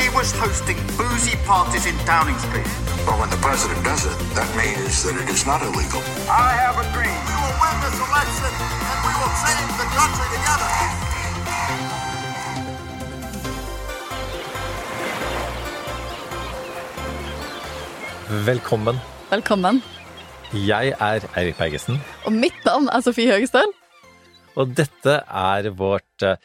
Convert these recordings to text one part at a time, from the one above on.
He was hosting boozy parties in Downing Street. But when the president does it, that means that it is not illegal. I have a dream. We will win this election and we will save the country together. Velkommen. Velkommen. Jeg er Eirik Bergesen, Og mitt navn er Sofie Høgestøl. og dette er vårt eh,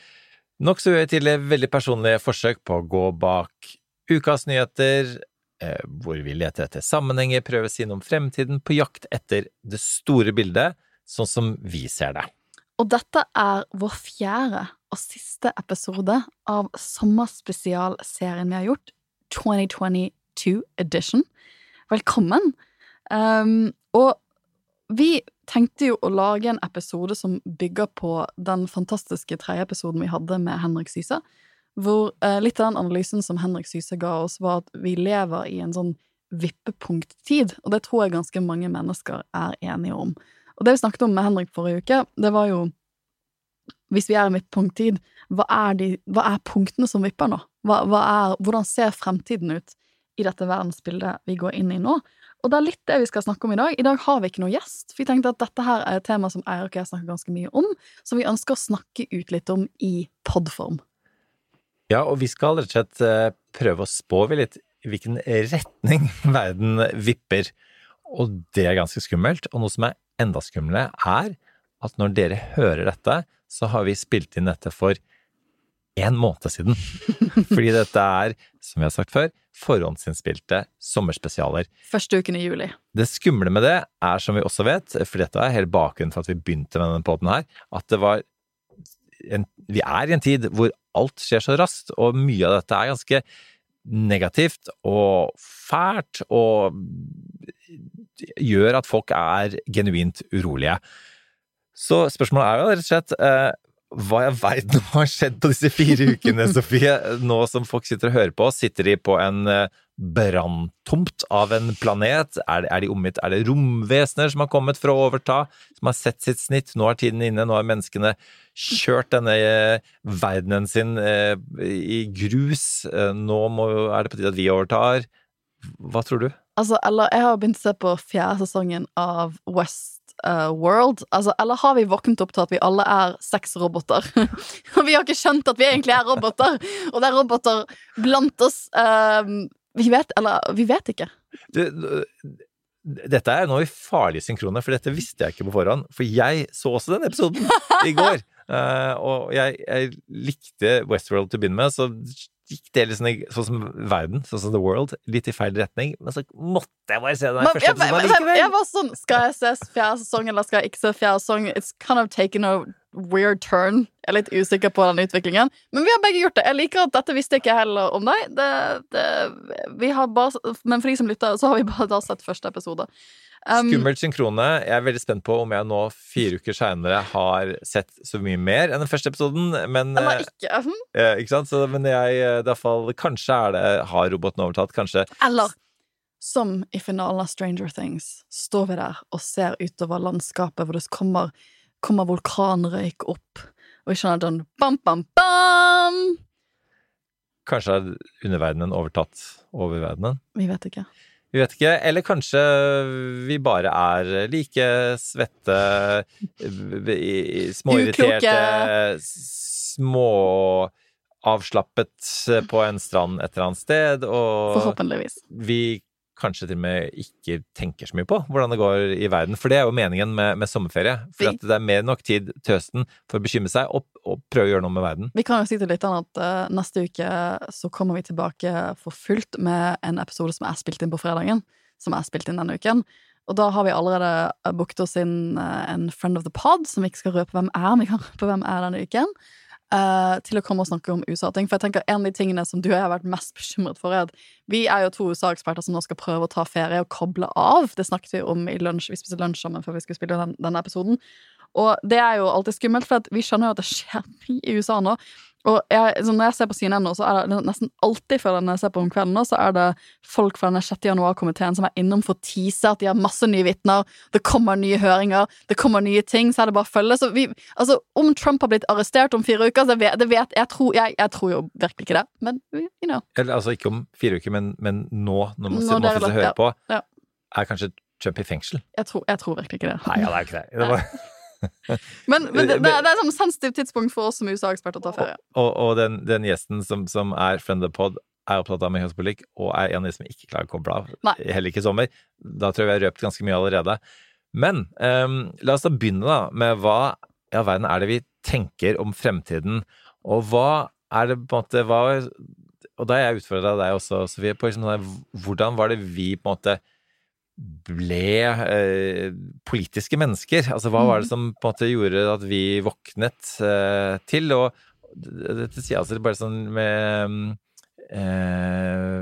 nokså uhøytidelige, veldig personlige forsøk på å gå bak ukas nyheter, eh, hvor vi leter etter sammenhenger, prøver å si noe om fremtiden, på jakt etter det store bildet, sånn som vi ser det. Og dette er vår fjerde og siste episode av sommerspesialserien vi har gjort, 2022 edition. Velkommen. Um, og vi tenkte jo å lage en episode som bygger på den fantastiske tredje episoden vi hadde med Henrik Syse. Hvor eh, litt av den analysen som Henrik Syse ga oss, var at vi lever i en sånn vippepunkttid. Og det tror jeg ganske mange mennesker er enige om. Og det vi snakket om med Henrik forrige uke, det var jo Hvis vi er i vippepunkttid, hva hva er punktene som vipper nå? Hva, hva er, hvordan ser fremtiden ut i dette verdensbildet vi går inn i nå? Og det er litt det vi skal snakke om i dag. I dag har vi ikke noe gjest. For vi tenkte at dette her er et tema som Eirik og jeg snakker ganske mye om, som vi ønsker å snakke ut litt om i podform. Ja, og vi skal rett og slett eh, prøve å spå vi litt i hvilken retning verden vipper. Og det er ganske skummelt. Og noe som er enda skumlere, er at når dere hører dette, så har vi spilt inn dette for en måned siden. Fordi dette er, som vi har sagt før, forhåndsinnspilte sommerspesialer. Første uken i juli. Det skumle med det er, som vi også vet, for dette er hele bakgrunnen for at vi begynte med denne poden her, at det var en, Vi er i en tid hvor alt skjer så raskt, og mye av dette er ganske negativt og fælt og gjør at folk er genuint urolige. Så spørsmålet er jo rett og slett eh, hva jeg veit har skjedd på disse fire ukene, Sofie? Nå som folk sitter og hører på, sitter de på en eh, branntomt av en planet? Er, er de omgitt Er det romvesener som har kommet for å overta, som har sett sitt snitt? Nå er tiden inne, nå har menneskene kjørt denne eh, verdenen sin eh, i grus. Nå må, er det på tide at vi overtar. Hva tror du? Altså, eller jeg har begynt å se på fjerde sesongen av West uh, World. Altså, eller har vi våknet opp til at vi alle er sexroboter? Og vi har ikke skjønt at vi egentlig er roboter, og det er roboter blant oss. Uh, vi vet, eller vi vet ikke. Det, dette er nå i farlig synkrone, for dette visste jeg ikke på forhånd. For jeg så også den episoden i går. Uh, og jeg, jeg, likte Westworld til å begynne med, så gikk det liksom sånn som verden, sånn som The World, litt i feil retning. Men så måtte jeg bare se den Men første episoden likevel. jeg var sånn Skal jeg se fjerde sesong, eller skal jeg ikke se fjerde sesong? It's kind of taken a weird turn. Jeg er litt usikker på den utviklingen. Men vi har begge gjort det. Jeg liker at dette visste jeg ikke heller om deg. Det, det, vi har bare, men for de som lytter, så har vi bare da sett første episode. Um, Skummelt synkrone. Jeg er veldig spent på om jeg nå, fire uker seinere, har sett så mye mer enn den første episoden. Men, ikke. Hm? eh, ikke sant? Så, men jeg, eh, i hvert fall, kanskje er det, har roboten overtatt. Kanskje Eller som i finalen av Stranger Things, står vi der og ser utover landskapet hvor det kommer, kommer vulkanrøyk opp, og vi skjønner den bam, bam, bam! Kanskje er underverdenen overtatt oververdenen. Vi vet ikke. Vi vet ikke. Eller kanskje vi bare er like svette, småirriterte, småavslappet på en strand et eller annet sted, og Forhåpentligvis. vi kanskje til og med ikke tenker så mye på hvordan det går i verden. For det er jo meningen med, med sommerferie. For at det er mer enn nok tid til høsten for å bekymre seg og, og prøve å gjøre noe med verden. Vi kan jo si til lytterne at uh, neste uke så kommer vi tilbake for fullt med en episode som er spilt inn på fredagen. Som er spilt inn denne uken. Og da har vi allerede booket oss inn uh, en friend of the pod, som vi ikke skal røpe hvem er, men vi kan røpe hvem er denne uken. Eh, til å komme og snakke om USA-ting. For jeg tenker En av de tingene som du og jeg har vært mest bekymret for, er at vi er jo to USA-eksperter som nå skal prøve å ta ferie og koble av. Det snakket vi om i lunsj. Vi spiste lunsj sammen før vi skulle spille den, denne episoden. Og det er jo alltid skummelt, for vi skjønner jo at det skjer mye i USA nå. Og jeg, så når jeg ser på CNN nå, så er det nesten alltid før når jeg ser på om kvelden nå, så er det folk fra denne 6. januar-komiteen som er innom for å tease at de har masse nye vitner, det kommer nye høringer, det kommer nye ting, så er det bare å følge. Så vi, altså, om Trump har blitt arrestert om fire uker, så vet, det vet jeg, tror, jeg, jeg tror jo virkelig ikke det, men you know. Eller altså ikke om fire uker, men, men nå, når man, Nå man hører på, ja. Ja. er kanskje Trump i fengsel? Jeg tror, jeg tror virkelig ikke det. Nei, ja, det er ikke det. det var, Men, men det, det, er, det er et sånn sensitivt tidspunkt for oss som USA-eksperter å ta ferie. og og den, den gjesten som, som er friend of the pod, er opptatt av amerikansk og er en av de som ikke klarer å koble av. Nei. Heller ikke i sommer. Da tror jeg vi har røpt ganske mye allerede. Men um, la oss da begynne da med hva i all verden er det vi tenker om fremtiden, og hva er det på en måte hva, Og da er jeg utfordra deg også, Sofie, på liksom, sånn hvordan var det vi på en måte ble eh, politiske mennesker? Altså hva var det som på en måte gjorde at vi våknet eh, til? Og dette sier altså bare sånn med eh,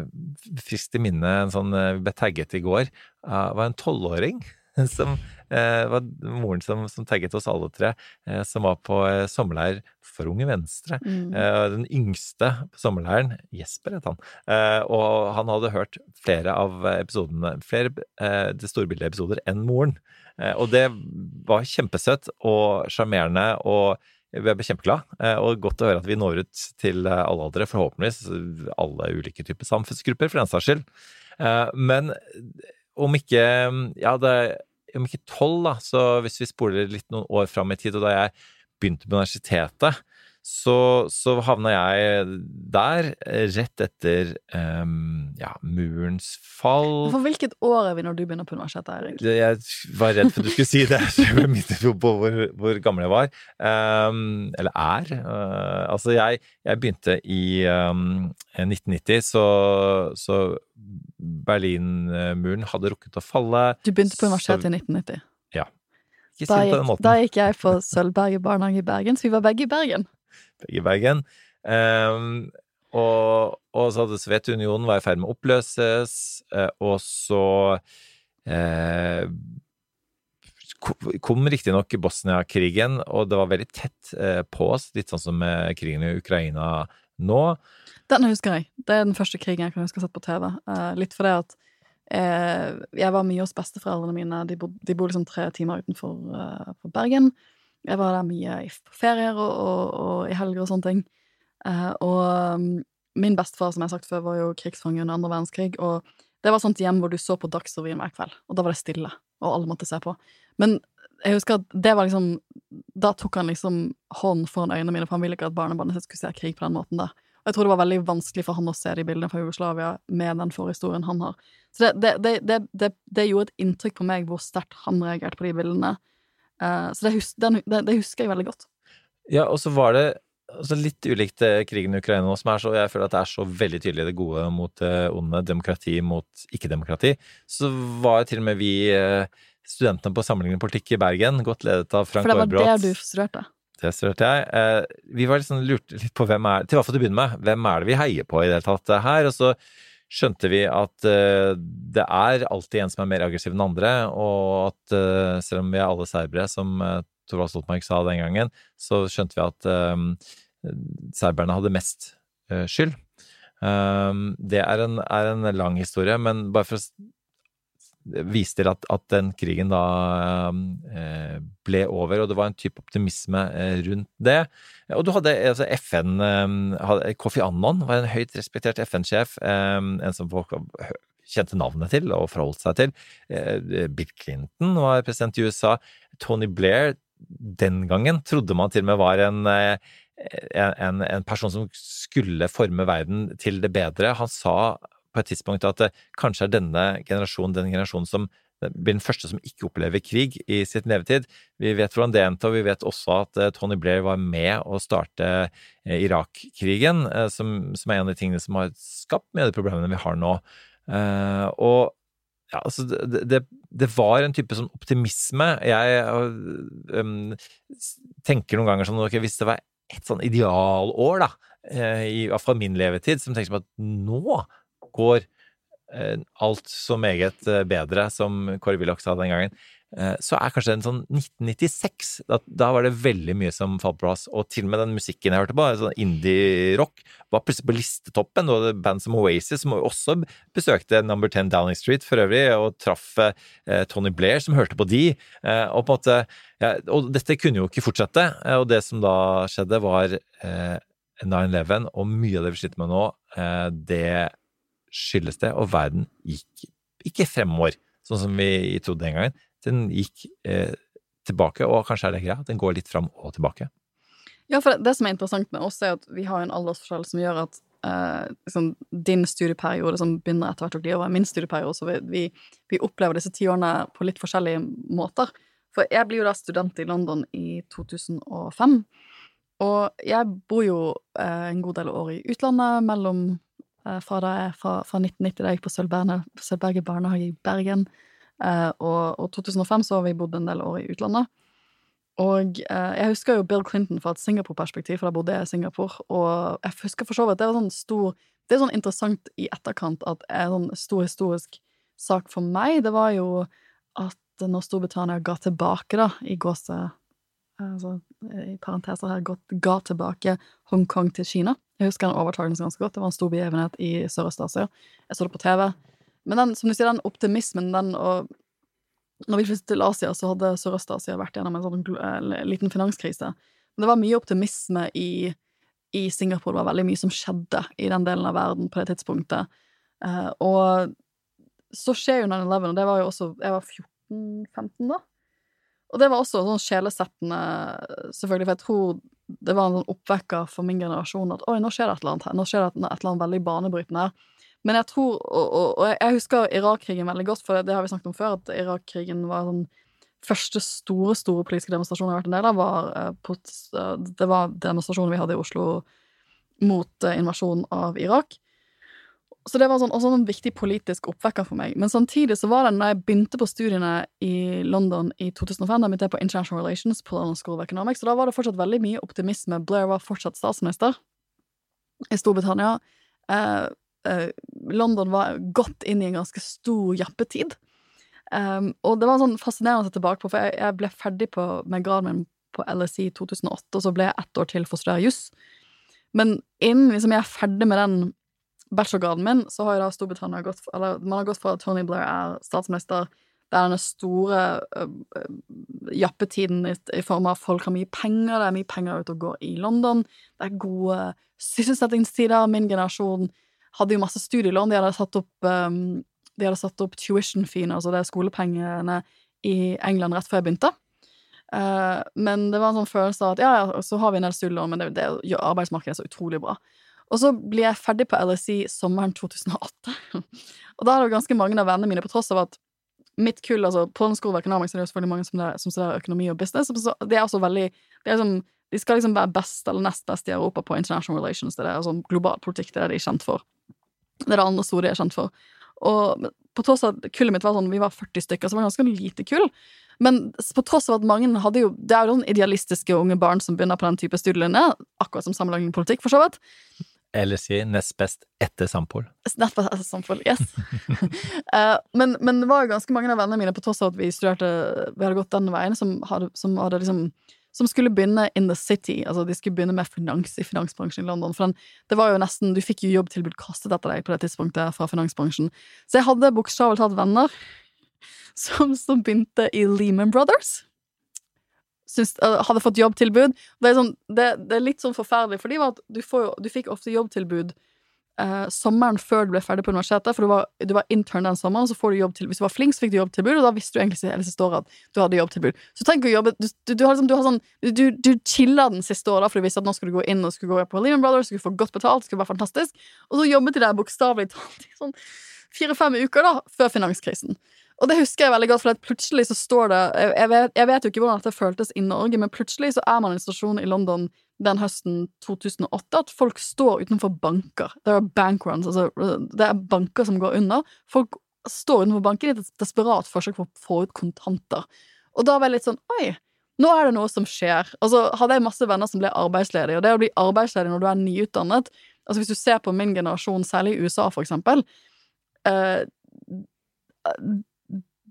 friskt i minne en sånn vi ble tagget i går av var en tolvåring som eh, var moren som, som tagget oss alle tre, eh, som var på eh, sommerleir for Unge Venstre. Mm. Eh, den yngste sommerleiren, Jesper het han, eh, og han hadde hørt flere av episodene, flere eh, det store episoder enn moren. Eh, og det var kjempesøtt og sjarmerende, og jeg ble kjempeglad. Eh, og godt å høre at vi når ut til alle aldre, forhåpentligvis alle ulike typer samfunnsgrupper, for den saks skyld. Men om ikke ja, det, om ikke tolv, da, så hvis vi spoler litt noen år fram i tid, og da jeg begynte på universitetet, så, så havna jeg der rett etter um, ja, murens fall. For hvilket år er vi når du begynner på universitetet, Erik? Jeg var redd for at du skulle si det, så jeg ble minnet på hvor, hvor gammel jeg var. Um, eller er. Uh, altså, jeg, jeg begynte i um, 1990, så, så Berlinmuren hadde rukket å falle. Du begynte på Så- i 1990. Ikke si Da gikk, da gikk jeg på Sølvberget barnehage i Bergen, så vi var begge i Bergen. I Bergen. Um, og, og så hadde Sovjetunionen var i ferd med å oppløses, eh, og så eh, ko- kom riktignok Bosnia-krigen, og det var veldig tett eh, på oss, litt sånn som med krigen i Ukraina nå. Den husker jeg. Det er den første krigen jeg kan huske å ha sett på TV. Eh, litt fordi at eh, jeg var mye hos besteforeldrene mine. De, bod, de liksom tre timer utenfor eh, Bergen. Jeg var der mye på ferier og, og, og i helger og sånne ting. Uh, og um, min bestefar, som jeg har sagt før, var jo krigsfange under andre verdenskrig. Og det var sånt hjem hvor du så på Dagsrevyen hver kveld, og da var det stille. Og alle måtte se på. Men jeg husker at det var liksom Da tok han liksom hånden foran øynene mine, for han ville ikke at barnebarnet sitt skulle se krig på den måten der. Og jeg tror det var veldig vanskelig for han å se de bildene fra Jugoslavia med den forhistorien han har. Så det, det, det, det gjorde et inntrykk på meg hvor sterkt han reagerte på de bildene. Eh, så det, hus, den, det, det husker jeg veldig godt. Ja, og så var det altså litt ulikt eh, krigen i Ukraina nå, som er så, jeg føler at det er så veldig tydelig det gode mot det onde, demokrati mot ikke-demokrati. Så var til og med vi eh, studentene på Sammenlignende politikk i Bergen, godt ledet av Frank For det var Aarbrot. det du studerte. Det studerte jeg. Eh, vi var liksom lurt litt på hvem er Til hva for å begynne med, hvem er det vi heier på i det hele tatt eh, her? Og så skjønte vi at uh, det er alltid en som er mer aggressiv enn andre, og at uh, selv om vi er alle serbere, som uh, Torvald Stoltenberg sa den gangen, så skjønte vi at uh, serberne hadde mest eh, skyld. Eh, det er en, er en lang historie, men bare for å vise til at, at den krigen da eh, ble over, og det var en type optimisme eh, rundt det. Og du hadde altså FN eh, hadde, Kofi Annan var en høyt respektert FN-sjef, eh, en som folk kjente navnet til og forholdt seg til. Eh, Bill Clinton var president i USA. Tony Blair den gangen trodde man til og med var en, eh, en, en person som skulle forme verden til det bedre. Han sa på et tidspunkt at det kanskje er denne generasjonen den generasjonen som blir den første som ikke opplever krig i sitt levetid. Vi vet hvordan det endte, og vi vet også at eh, Tony Blair var med å starte eh, Irak-krigen, eh, som, som er en av de tingene som har skapt mye av de problemene vi har nå. Eh, og ja, altså det, det, det var en type sånn optimisme. Jeg um, tenker noen ganger sånn ok, hvis det var et sånn idealår, da, eh, i fall min levetid, som tenker som at nå går eh, alt så meget eh, bedre, som Kåre Willoch sa den gangen. Eh, så er kanskje en sånn 1996 da, da var det veldig mye som falt på plass. Og til og med den musikken jeg hørte på, sånn indie-rock, var plutselig på listetoppen. Og band som Oasis, som også besøkte Number 10 Downing Street for øvrig, og traff eh, Tony Blair, som hørte på de. Eh, og på en måte ja, Og dette kunne jo ikke fortsette. Og det som da skjedde, var eh, 9-11, og mye av det vi sliter med nå, det skyldes det, og verden gikk ikke fremover, sånn som vi trodde den gangen den gikk eh, tilbake, og kanskje er det greia, den går litt fram og tilbake. Ja, for det, det, som er interessant med oss, er at vi har en aldersforskjell som gjør at eh, liksom, din studieperiode som begynner etter hvert å gli over min studieperiode, så vi, vi, vi, opplever disse ti årene på litt forskjellige måter. For jeg blir jo da student i London i 2005, og jeg bor jo eh, en god del år i utlandet, mellom fra, da jeg, fra, fra 1990, da jeg gikk på Sølvberget barnehage i Bergen, Uh, og, og 2005 så har vi bodd en del år i utlandet. Og uh, jeg husker jo Bill Clinton fra et Singapore-perspektiv, for da bodde jeg i Singapore. Og jeg husker for så vidt det var sånn stor Det er sånn interessant i etterkant at en sånn stor historisk sak for meg, det var jo at når Storbritannia ga tilbake, da, i gåse altså, I parenteser her, ga tilbake Hongkong til Kina. Jeg husker den overtakelsen ganske godt. Det var en stor begivenhet i Sørøst-Asia. Jeg så det på TV. Men den, som du sier, den optimismen, den og Når vi flyttet til Asia, så hadde Sørøst-Asia vært gjennom en sånn uh, liten finanskrise. Men det var mye optimisme i, i, Singapore. Det var veldig mye som skjedde i den delen av verden på det tidspunktet. Uh, og så skjer jo 9-11, og det var jo også Jeg var 14-15 da. Og det var også sånn sjelesettende, selvfølgelig, for jeg tror det var en sånn oppvekker for min generasjon at oi, nå skjer det et eller annet her. Nå skjer det et, eller annet veldig banebrytende her. Men jeg tror, og, og, og jeg husker Irak-krigen veldig godt, for det har vi snakket om før, at Irak-krigen var sånn første store store politiske demonstrasjonen jeg har vært en del av, var, eh, på, eh, det var demonstrasjonen vi hadde i Oslo mot eh, invasjonen av Irak. Så det var sånn, også en viktig politisk oppvekker for meg. Men samtidig så var det, når jeg begynte på studiene i London i 2005, da begynte jeg på International Relations på London School of Economics, så da var det fortsatt veldig mye optimisme. Blair var fortsatt statsminister i Storbritannia. Eh, eh, London var gått inn i en ganske stor jappetid. Um, og det var sånn fascinerende å se tilbake på, for jeg, jeg ble ferdig på, med graden min på LSI i 2008, og så ble jeg ett år til for å studere juss. Men innen liksom, jeg er ferdig med den bachelorgraden min, så har jo da Storbritannia gått Eller man har gått fra at Tony Blair er statsminister, det er denne store uh, jappetiden i, i, form av folk har mye penger, det er mye penger ute og går i London, det er gode sysselsettingstider, min generasjon hadde jo masse studielån. De hadde satt opp, um, de hadde satt opp tuition fee, altså det er skolepengene, i England rett før jeg begynte. Uh, men det var en sånn følelse av at ja, ja, så har vi en del studielån, men det, det gjør arbeidsmarkedet så utrolig bra. Og så blir jeg ferdig på LSI sommeren 2008. og da er det ganske mange av vennene mine, på tross av at mitt kull, altså på den skolen økonomisk er det jo selvfølgelig mange som, der, som studerer økonomi og business, så det er også veldig det er liksom, De skal liksom være best eller nest best i Europa på international relations, det er altså global politikk, det er det de er kjent for. Det er det andre store de er kjent for. Og på tross av at kullet mitt var sånn, vi var 40 stykker, så det var ganske lite kull. Men på tross av at mange hadde jo Det er jo noen idealistiske unge barn som begynner på den type studielinje, akkurat som sammenlagt politikk, for så vidt. Eller si nest best etter Sampol. Nest best etter Sampol, yes. uh, men, men, det var jo ganske mange av vennene mine, på tross av at vi studerte Vi hadde gått den veien, som hadde, som hadde liksom som skulle begynne in the city. Altså, de skulle begynne med finans i finansbransjen i London. For den, det var jo nesten, Du fikk jo jobbtilbud kastet etter deg på det tidspunktet fra finansbransjen. Så jeg hadde bokstavelig talt venner som, som, begynte i Lehman Brothers. Syns, uh, hadde fått jobbtilbud. Det er, sånn, det, det er, litt sånn forferdelig, for du, du fikk ofte jobbtilbud eh, sommeren før du ble ferdig på universitetet, for du var, du var intern den sommeren, så får du jobb til, hvis du var flink, så fikk du jobbtilbud, og da visste du egentlig hele siste året at du hadde jobbtilbud. Så tenk å jobbe Du, du, du har, liksom, har sånn Du, chiller den siste året, for du visste at nå skulle du gå inn og skulle gå på Lehman Brothers, skulle få godt betalt, skulle være fantastisk, og så jobbet de der bokstavelig talt i sånn fire-fem uker da, før finanskrisen. Og det husker jeg veldig godt, for plutselig så står det jeg vet, jeg vet, jo ikke hvordan dette føltes i Norge, men plutselig så er man i en stasjon i London den høsten 2008 at folk står utenfor banker. Det er bankruns, altså det er banker som går under. Folk står utenfor banken i et desperat forsøk på å få ut kontanter. Og da var jeg litt sånn Oi, Nå er det noe som skjer. Altså, hadde jeg masse venner som ble arbeidsledige, og det å bli arbeidsledig når du er nyutdannet altså Hvis du ser på min generasjon, særlig i USA, for eksempel eh,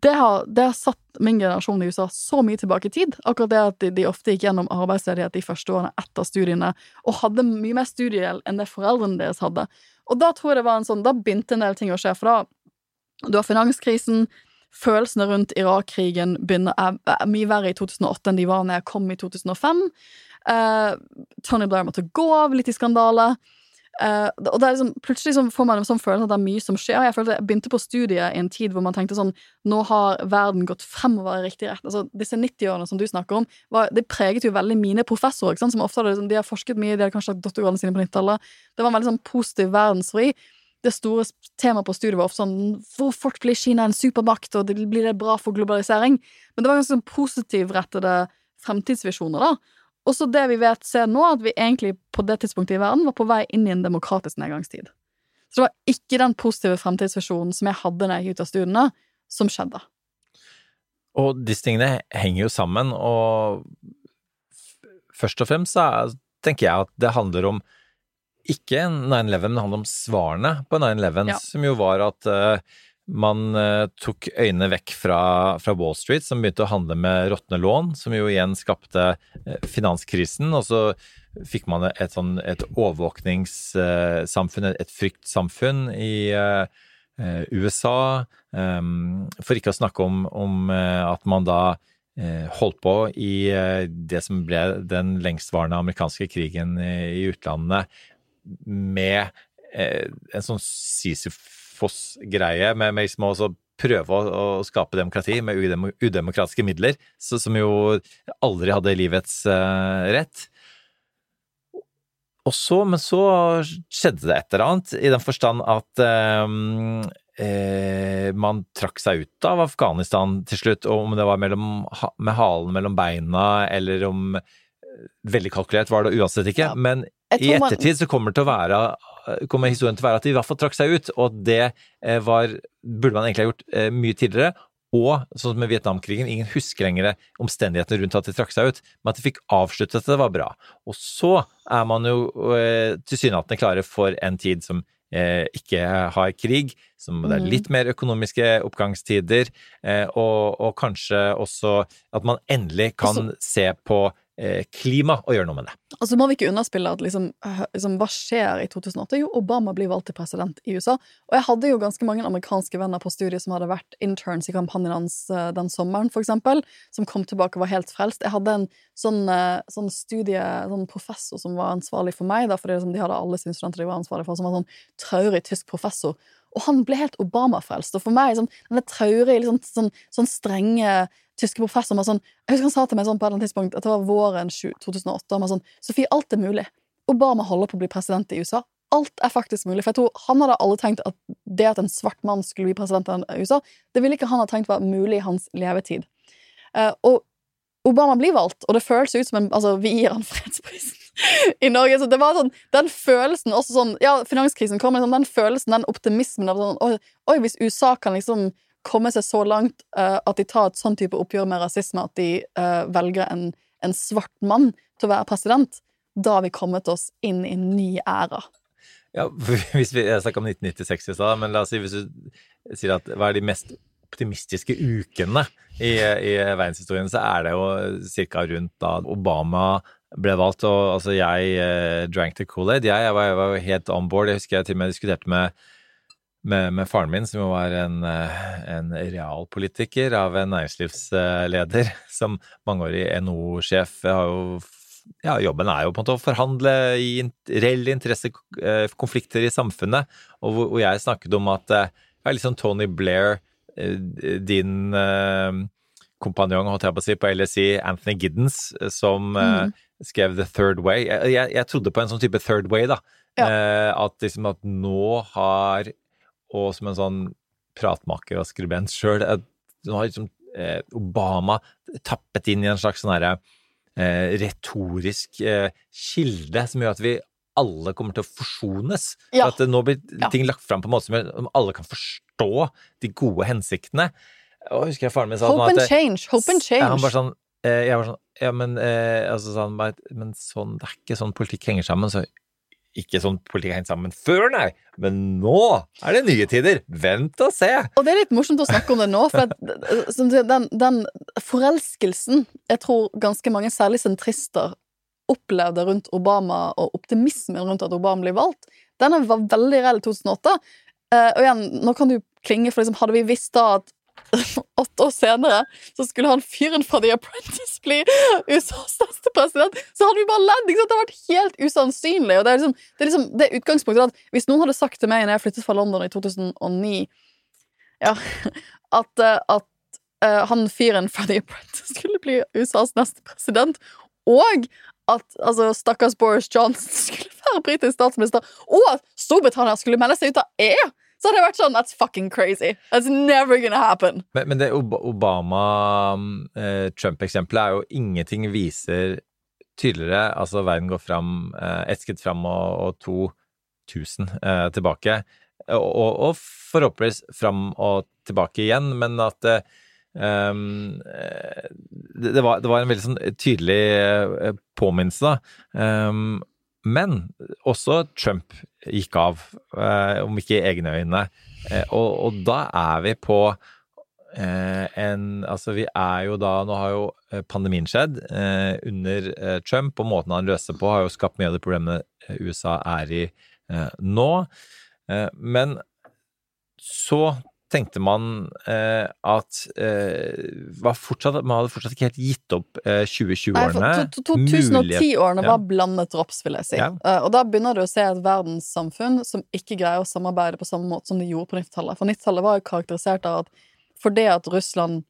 det, har, det har satt min generasjon i USA så mye tilbake i tid. Akkurat det at de, de ofte gikk gjennom arbeidsledighet de første årene etter studiene, og hadde mye mer studiegjeld enn det foreldrene deres hadde. Og da tror jeg det var en sånn, da begynte en del ting å skje, for da Du har finanskrisen, følelsene rundt Irak-krigen er, er mye verre i 2008 enn de var når jeg kom i 2005. Eh, Tony Blair måtte gå av, litt i skandale. Eh, og liksom, plutselig så får man en sånn følelse at det er mye som skjer. Jeg følte jeg begynte på studiet i en tid hvor man tenkte sånn Nå har verden gått fremover i riktig rett. Altså, disse 90-årene som du snakker om, var, det preget jo veldig mine professorer. Ikke sant? Som ofte hadde, liksom, de har forsket mye, de hadde kanskje hatt doktorgradene sine på 90-tallet. Det var en veldig sånn positiv verdensfri. det store temaet på studiet var ofte sånn Hvor fort blir Kina en supermakt, og det blir det bra for globalisering? Men det var ganske sånn positivrettede fremtidsvisjoner, da. Også det vi vet ser nå, at vi egentlig på det tidspunktet i verden var på vei inn i en demokratisk nedgangstid. Så det var ikke den positive fremtidsvisjonen som jeg hadde når jeg gikk ut av studiene, som skjedde. Og disse tingene henger jo sammen, og først og fremst så tenker jeg at det handler om ikke 9-11, men det handler om svarene på 9-11, ja. som jo var at uh, man uh, tok øynene vekk fra, fra, Wall Street, som begynte å handle med råtne lån, som jo igjen skapte uh, finanskrisen. Og så fikk man et, sånn, et overvåkningssamfunn, et fryktsamfunn i USA. For ikke å snakke om, om at man da holdt på i det som ble den lengstvarende amerikanske krigen i utlandet, med eh, en sånn Sisyfos-greie, med, med liksom å prøve å, å, skape demokrati med udemokratiske midler, så, som jo aldri hadde livets uh, rett. Og så, men så skjedde det et eller annet, i den forstand at um, eh, man trakk seg ut av Afghanistan til slutt, og om det var mellom, med halen mellom beina eller om Veldig kalkulert var det uansett ikke, men i ettertid så kommer, det til å være, kommer, historien til å være at de i hvert fall trakk seg ut, og det eh, var, burde man egentlig ha gjort eh, mye tidligere. Og sånn som med Vietnamkrigen, ingen husker lenger omstendighetene rundt at de trakk seg ut, men at de fikk avsluttet det, var bra. Og så er man jo eh, tilsynelatende klare for en tid som eh, ikke har krig, som det er mm. litt mer økonomiske oppgangstider, eh, og, og, kanskje også at man endelig kan se på klima og gjøre noe med det. Og så må vi ikke underspille at liksom, liksom, hva skjer i 2008? Jo, Obama blir valgt til president i USA. Og jeg hadde jo ganske mange amerikanske venner på studiet som hadde vært interns i kampanjen hans eh, den sommeren, for eksempel, som kom tilbake og var helt frelst. Jeg hadde en sånn, eh, sånn studie, sånn professor som var ansvarlig for meg, da, fordi liksom, de hadde alle sine studenter de var ansvarlig for, som var sånn traurig tysk professor. Og han ble helt Obama-frelst. Og for meg, sånn, denne traurige, liksom, sånn, sånn strenge tyske professoren var sånn Jeg husker han sa til meg sånn på et eller annet tidspunkt at det var våren 2008. Han var sånn Sofie, alt er mulig. Obama holder på å bli president i USA. Alt er faktisk mulig. For jeg tror han hadde aldri tenkt at det at en svart mann skulle bli president i USA, det ville ikke han ha tenkt var mulig i hans levetid. Uh, og Obama blir valgt, og det føles ut som en Altså, vi gir han fredsprisen i Norge. Så det var sånn Den følelsen også sånn Ja, finanskrisen kom, men sånn, den følelsen, den optimismen av sånn Oi, oi hvis USA kan liksom komme seg så langt uh, at de tar et sånn type oppgjør med rasisme at de uh, velger en, en, svart mann til å være president, da har vi kommet oss inn i en ny æra. Ja, hvis vi, Jeg snakka om 1996 i stad, men la oss si hvis du sier at hva er de mest optimistiske ukene i, i verdenshistorien, så er det jo ca. rundt da Obama ble valgt. Og altså, jeg eh, drank the Kool-Aid. Jeg, jeg, var, jeg var helt on board. Jeg husker jeg til og med diskuterte med med, med, faren min, som jo var en, eh, en realpolitiker av en næringslivsleder, som mangeårig NHO-sjef. Jo, Ja, jobben er jo på en måte å forhandle i reelle interessekonflikter i samfunnet, og hvor, hvor, jeg snakket om at det ja, liksom Tony Blair, eh, din uh, kompanjong holdt jeg på å si, på LSI, Anthony Giddens, som mm. skrev The Third Way. Jeg, jeg, jeg, trodde på en sånn type Third Way, da. Ja. At, liksom, at nå har og som en sånn pratmaker og skribent sjøl. Nå har liksom eh, Obama tappet inn i en slags sånn herre eh, retorisk eh, kilde som gjør at vi alle kommer til å forsones. Ja. For at nå blir ting lagt fram på en måte som alle kan forstå de gode hensiktene. Og husker jeg faren min sa Hope and change, hope and change. han bare sånn eh, jeg var sånn Ja, men, eh, altså, sånn, men sånn, det er ikke sånn politikk henger sammen. Så ikke sånn politikk hengt sammen før, nei. Men nå er det nye tider. Vent og se! Og det er litt morsomt å snakke om det nå, for at, sier, den, den forelskelsen jeg tror ganske mange, særlig sentrister, opplevde rundt Obama, og optimismen rundt at Obama blir valgt, den var veldig reell i 2008. Eh, og igjen, nå kan du klinge, for liksom, hadde vi visst da at åtte år senere så skulle han fyren fra The Apprentice bli USAs neste president, så hadde vi bare ledd! Det hadde vært helt usannsynlig. Og det er liksom det, er liksom, det utgangspunktet at hvis noen hadde sagt til meg når jeg flyttet fra London i 2009 ja, at, eh, at uh, han fyren fra The Apprentice skulle bli USAs neste president, og at altså, stakkars Boris Johnson skulle være britisk statsminister, og at Storbritannia skulle melde seg ut av EU, så hadde jeg vært sånn That's fucking crazy. That's never gonna happen. Men, men det Obama-Trump-eksempelet er jo ingenting viser tydeligere. Altså, verden går fram, eh, ett skritt fram og, og to tusen eh, tilbake. Og, og, og forhåpentligvis fram og tilbake igjen, men at Um, det, det, var, det, var, en veldig sånn tydelig påminnelse, da. Um, men også Trump gikk av, uh, om ikke i egne øyne. Uh, og, og, da er vi på uh, en Altså, vi er jo da Nå har jo pandemien skjedd under Trump, og måten han løser på, har jo skapt mye av de problemene USA er i nå. men så tenkte man eh, at eh, fortsatt, man hadde fortsatt ikke helt gitt opp eh, 2020-årene. 2010-årene var blandet drops, vil jeg si. Ja. Uh, og da begynner du å se et verdenssamfunn som ikke greier å samarbeide på samme måte som de gjorde på 90-tallet. For 90-tallet var jo karakterisert av at fordi at Russland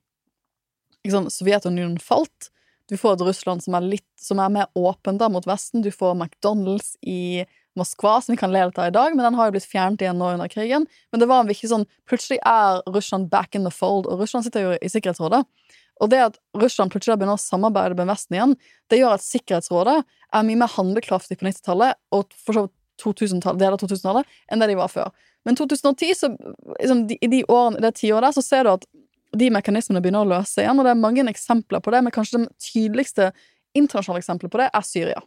liksom, Sovjetunionen falt, du får et Russland som er, litt, som er mer åpen da mot Vesten, du får McDonald's i Moskva, som vi kan le av i dag, men den har jo blitt fjernet igjen nå under krigen. Men det var en viktig sånn Plutselig er Russland back in the fold, og Russland sitter jo i Sikkerhetsrådet. Og det at Russland plutselig begynner å samarbeide med Vesten igjen, det gjør at Sikkerhetsrådet er mye mer handlekraftig på 90-tallet og for så vidt deler av 2000-tallet enn det de var før. Men 2010, så, liksom, i de årene, det tiåret der, så ser du at de mekanismene begynner å løse igjen, og det er mange eksempler på det, men kanskje det tydeligste internasjonale eksempelet på det er Syria.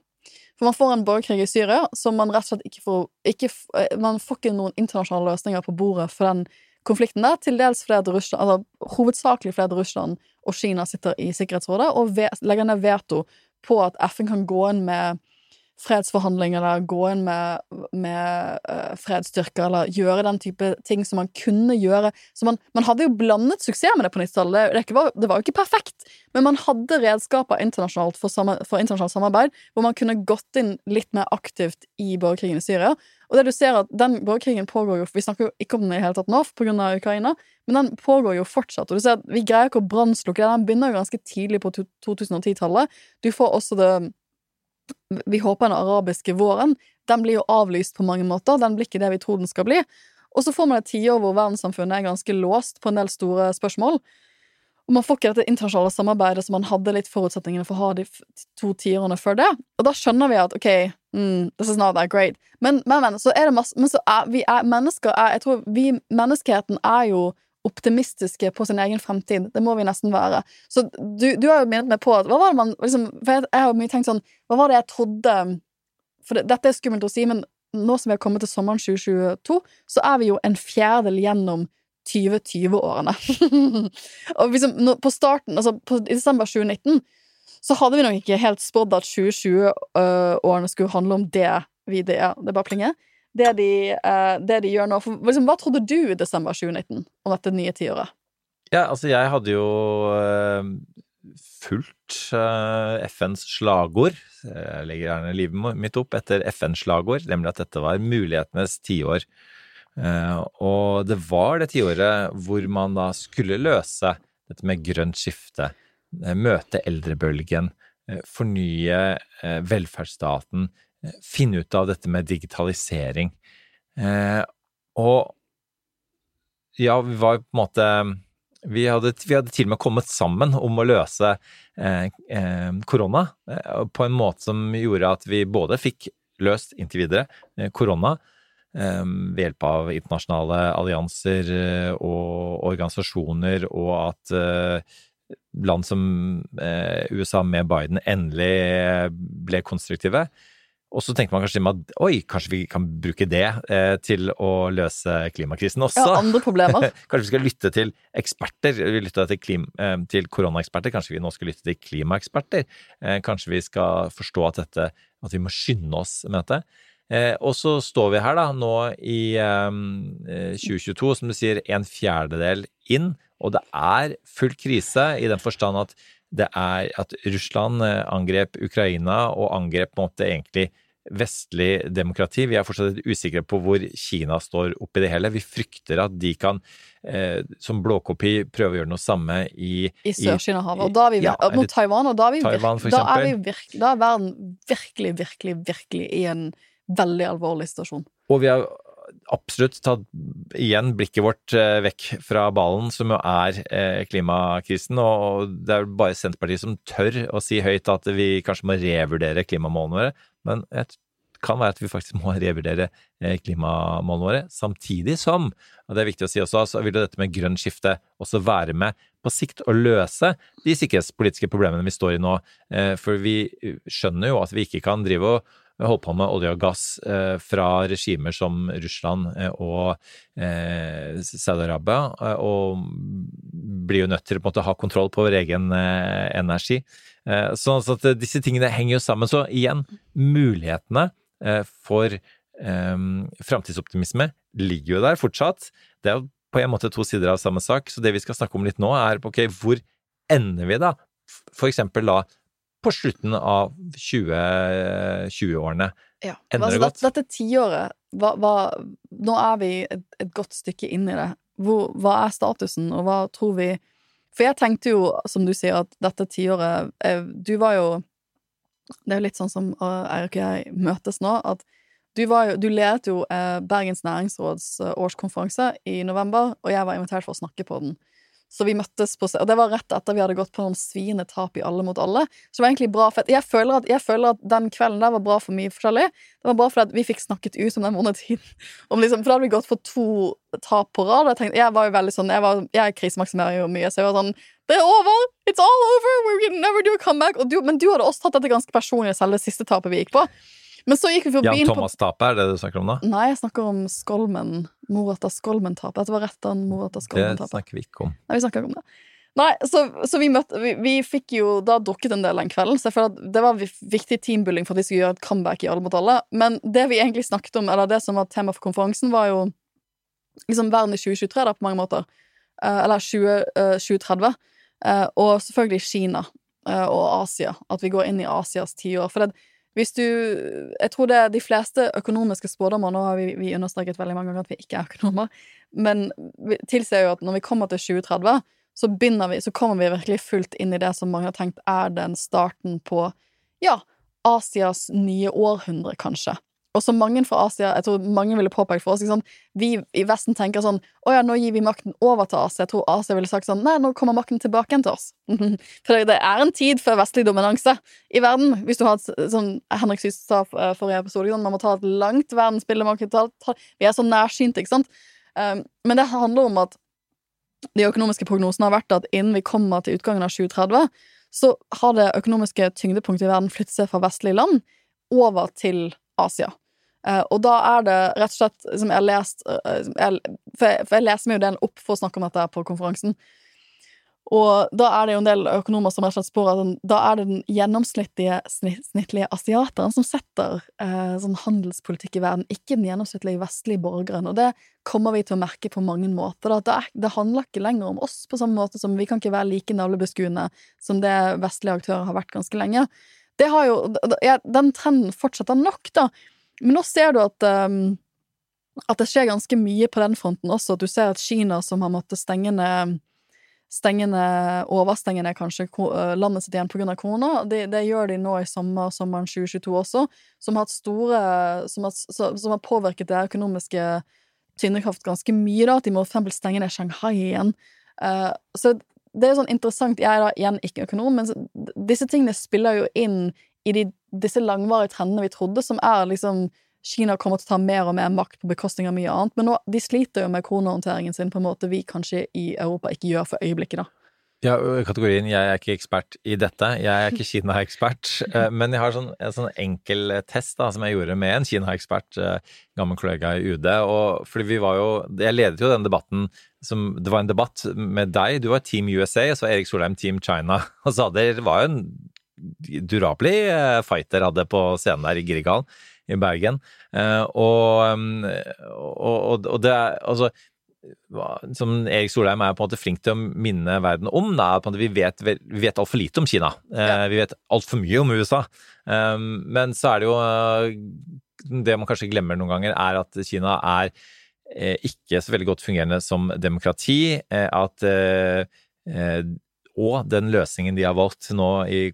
For man får en borgerkrig i Syria som man rett og slett ikke får ikke, eh, Man får ikke noen internasjonale løsninger på bordet for den konflikten der, til dels fordi at Russland, altså hovedsakelig fordi at Russland og Kina sitter i Sikkerhetsrådet og legger ned veto på at FN kan gå inn med fredsforhandlinger eller gå inn med, med uh, fredsstyrker eller gjøre den type ting som man kunne gjøre. Så man, man hadde jo blandet suksess med det på 90-tallet. Det, det, det, var jo ikke perfekt, men man hadde redskaper internasjonalt for, samme, for, internasjonalt samarbeid hvor man kunne gått inn litt mer aktivt i borgerkrigen i Syria. Og det du ser at den borgerkrigen pågår jo Vi snakker jo ikke om den i hele tatt nå pga. Ukraina, men den pågår jo fortsatt. Og du ser at vi greier ikke å brannslukke den. Den begynner jo ganske tidlig på 2010-tallet. Du får også det vi håper den arabiske våren, den blir jo avlyst på mange måter. Den blir ikke det vi tror den skal bli. Og så får man et tiår hvor verdenssamfunnet er ganske låst på en del store spørsmål. Og man får ikke dette internasjonale samarbeidet som man hadde litt forutsetningene for å ha de to tiårene før det. Og da skjønner vi at ok, mm, this is not that great. Men, men, men så er det masse Men så er vi er mennesker er, Jeg tror vi Menneskeheten er jo optimistiske på sin egen fremtid. Det må vi nesten være. Så du, du har jo minnet meg på at hva var det man liksom, for jeg, jeg har mye tenkt sånn Hva var det jeg trodde For det, dette er skummelt å si, men nå som vi har kommet til sommeren 2022, så er vi jo en fjerdedel gjennom 2020-årene. og liksom, på starten, altså på, i desember 2019, så hadde vi nok ikke helt spådd at 2020-årene skulle handle om det vi det. Det bare plinger det de, uh, det de gjør nå. For, liksom, hva trodde du i desember 2019 om dette nye tiåret? Ja, altså, jeg hadde jo uh, fulgt uh, FNs slagord. Jeg legger gjerne livet mitt opp etter FNs slagord, nemlig at dette var mulighetenes tiår. og det var det tiåret hvor man da skulle løse dette med grønt skifte, møte eldrebølgen, fornye velferdsstaten, finne ut av dette med digitalisering. Eh, og ja, vi var på en måte vi hadde, vi hadde, til og med kommet sammen om å løse eh, eh, korona på en måte som gjorde at vi både fikk løst inntil videre korona ved hjelp av internasjonale allianser og organisasjoner, og at land som USA med Biden endelig ble konstruktive. Og så tenker man kanskje at oi, kanskje vi kan bruke det eh, til å løse klimakrisen også. Ja, andre problemer. kanskje vi skal lytte til eksperter. Vi lytta til, klim, eh, til koronaeksperter, kanskje vi nå skal lytte til klimaeksperter. Eh, kanskje vi skal forstå at, dette, at vi må skynde oss med dette. Og så står vi her da, nå i 2022, eh, som du sier, en fjerdedel inn, og det er full krise i den forstand at det er at Russland angrep Ukraina og angrep på en måte egentlig vestlig demokrati. Vi er fortsatt usikre på hvor Kina står oppi det hele. Vi frykter at de kan, eh, som blåkopi, prøve å gjøre noe samme i I Sør-Kina-havet. Og da er vi ja, mot Taiwan, og da er, vi Taiwan, virke, da, er vi virkelig, da er verden virkelig, virkelig, virkelig i en veldig alvorlig situasjon. Og vi har absolutt tatt igjen blikket vårt eh, vekk fra ballen, som jo er eh, klimakrisen. Og det er bare Senterpartiet som tør å si høyt at vi kanskje må revurdere klimamålene våre. Men det kan være at vi faktisk må revurdere eh, klimamålene våre. Samtidig som, og det er viktig å si også, så vil dette med grønn skifte også være med på sikt å løse de sikkerhetspolitiske problemene vi står i nå. For vi skjønner jo at vi ikke kan drive og holdt på med olje og gass eh, fra regimer som Russland eh, og eh, Saudi-Arabia, og blir jo nødt til å måte, ha kontroll på vår egen energi. Så, så at disse tingene henger jo sammen. Så igjen, mulighetene for um, framtidsoptimisme ligger jo der fortsatt. Det er jo på en måte to sider av samme sak. Så det vi skal snakke om litt nå, er ok, hvor ender vi da? For eksempel da på slutten av 20-årene. Ja. Ender altså, det godt? Dette tiåret Nå er vi et, et, godt stykke inn i det. Hvor, hva er statusen, og hva tror vi For jeg tenkte jo, som du sier, at dette tiåret eh, Du var jo Det er jo litt sånn som Eirik og jeg møtes nå, at du, jo, du ledet jo eh, Bergens næringsråds eh, årskonferanse i november, og jeg var invitert for å snakke på den. Så vi møttes på Og det var rett etter vi hadde gått på noen sviende tap i Alle mot alle. Så det var egentlig bra for jeg føler, at, jeg føler at den kvelden der var bra for mye forskjellig. Det var bra fordi vi fikk snakket ut om den vonde tiden. Liksom, for da hadde vi gått for to tap på rad. Jeg, tenkte, jeg var jo veldig sånn Jeg, var, jeg krisemaksimerer jo mye, så jeg var sånn Det er over! It's all over! We can never do a comeback! Du, men du hadde også tatt dette ganske personlig, selv det siste tapet vi gikk på. Men så gikk vi forbi Jan Thomas-tapet, er det du snakker om da? Nei, jeg snakker om Skolmen. Morata Skolmen-tapet. Dette var rett an Morata Skolmen-tapet. Det snakker vi ikke om. Nei, vi snakker ikke om det. Nei, så, så vi, møtte, vi, vi, fikk jo da drukket en del den kvelden, så jeg føler at det var viktig teambuilding for at vi skulle gjøre et comeback i Alle mot alle. Men det vi egentlig snakket om, eller det som var tema for konferansen, var jo liksom verden i 2023, da, på mange måter. Uh, eller 20, uh, 2030. Uh, og selvfølgelig Kina eh, og Asia. At vi går inn i Asias tiår. For det, hvis du Jeg tror det er de fleste økonomiske spådommer Nå har vi, vi, understreket veldig mange ganger at vi ikke er økonomer, men tilsier jo at når vi kommer til 2030, så, vi, så kommer vi virkelig fullt inn i det som mange har tenkt er den starten på ja, Asias nye århundre, kanskje. Og som mange fra Asia, jeg tror mange ville påpekt for oss liksom, Vi i Vesten tenker sånn Å ja, nå gir vi makten over til Asia. Jeg tror Asia ville sagt sånn Nei, nå kommer makten tilbake igjen til oss. For det er en tid for vestlig dominanse i verden. Hvis du har et sånn Henrik Syse sa eh, forrige episode, sånn, man må ta et langt verdensbilde. Vi er så nærsynte, ikke sant? Um, men det handler om at de økonomiske prognosene har vært at innen vi kommer til utgangen av 2030, så har det økonomiske tyngdepunktet i verden flyttet seg fra vestlige land over til Asia. Uh, og da er det rett og slett som jeg har lest uh, jeg, for, jeg, for, jeg, leser meg jo den opp for å snakke om dette på konferansen. Og da er det jo en del økonomer som rett og slett spår at den, da er det den gjennomsnittlige snittlige asiateren som setter uh, sånn handelspolitikk i verden, ikke den gjennomsnittlige vestlige borgeren. Og det kommer vi til å merke på mange måter. Det, det handler ikke lenger om oss på samme måte som vi kan ikke være like navlebeskuende som det vestlige aktører har vært ganske lenge. Det har jo, Den trenden fortsetter nok, da. Men nå ser du at um, at det skjer ganske mye på den fronten også. Du ser at Kina, som har måttet stenge ned stengende, overstengende kanskje landet sitt igjen pga. korona. Det, det, gjør de nå i sommer, sommeren 2022 også, som har, store, som har, som har påvirket det økonomiske tyngdekraft ganske mye. da, At de må for stenge ned Shanghai igjen. Uh, så det er sånn interessant Jeg er da igjen ikke økonom, men disse tingene spiller jo inn i de, disse langvarige trendene vi trodde, som er liksom Kina kommer til å ta mer og mer makt på bekostning av mye annet. Men nå, de sliter jo med koronahåndteringen sin på en måte vi kanskje i Europa ikke gjør for øyeblikket, da. Ja, kategorien 'jeg er ikke ekspert i dette', jeg er ikke Kina-ekspert. eh, Men jeg har sånn, en sånn enkel eh, test da, som jeg gjorde med en Kina-ekspert, eh, gammel kollega i UD. Og fordi vi var jo Jeg ledet jo den debatten som Det var en debatt med deg, du var Team USA, og så var Erik Solheim Team China. Og så hadde, det var jo en durabelig eh, fighter, hadde på scenen der i Grieghallen i Bergen. Eh, Og, um, og, og, og det er altså som Erik Solheim er på en måte flink til å minne verden om, da, måte vi vet, vi vet altfor lite om Kina. Ja. Vi vet altfor mye om USA. Men så er det jo eh, Det man kanskje glemmer noen ganger, er at Kina er eh, ikke så veldig godt fungerende som demokrati. eh, At eh, eh, Og den løsningen de har valgt nå i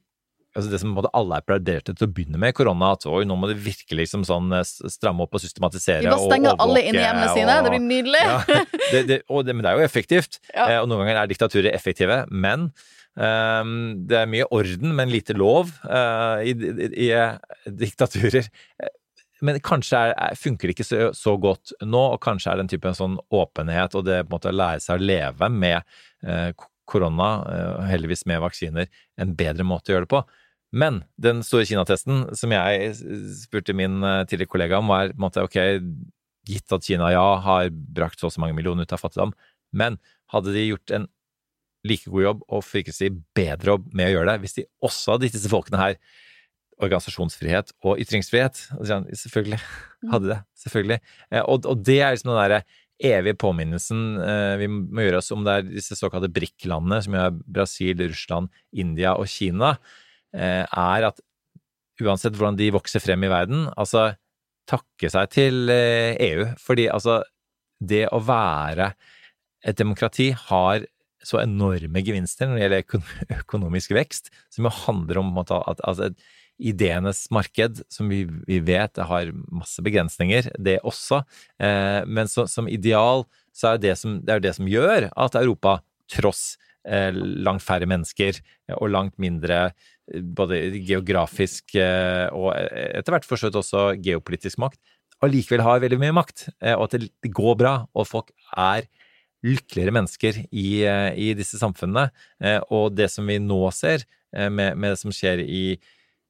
altså det som alle applauderte til å begynne med korona, at oi, nå må det virkelig liksom sånn eh, stramme opp og systematisere Vi bare stenger og alle inn i hjemmene sine. og- Det blir nydelig. ja, det, det, og det, men det er jo effektivt, Ja. eh, og noen ganger er diktaturer effektive, men um, det er mye orden, men lite lov uh, i, i, i diktaturer. Men kanskje er, er, funker det ikke så, så godt nå, og kanskje er den typen sånn åpenhet og det på en måte å lære seg å leve med eh, korona, eh, heldigvis med vaksiner, en bedre måte å gjøre det på. Men den store Kina-testen som jeg spurte min eh, tidligere kollega om, var på en måte ok, gitt at Kina ja har brakt så og så mange millioner ut av fattigdom, men hadde de gjort en like god jobb, og å si bedre jobb med å gjøre det, hvis de også hadde gitt disse folkene her organisasjonsfrihet og ytringsfrihet? Selvfølgelig hadde det. Selvfølgelig. Eh, Og, og det er liksom den derre evige påminnelsen eh, vi må gjøre oss om det er disse såkalte BRIC-landene, som er Brasil, Russland, India og Kina, er at uansett hvordan de vokser frem i verden, altså takke seg til eh, EU. Fordi altså, det å være et demokrati har så enorme gevinster når det gjelder økonomisk vekst, som jo handler om at altså, ideenes marked, som vi, vi vet har masse begrensninger, det også. Eh, men så, som ideal så er det, som, det er det som gjør at Europa, tross eh, langt færre mennesker eh, og langt mindre eh, både geografisk eh, og etter hvert forstått også geopolitisk makt, allikevel har veldig mye makt, eh, og at det, går bra, og folk er lykkeligere mennesker i, eh, i disse samfunnene. Eh, Og det som vi nå ser, eh, med, med det som skjer i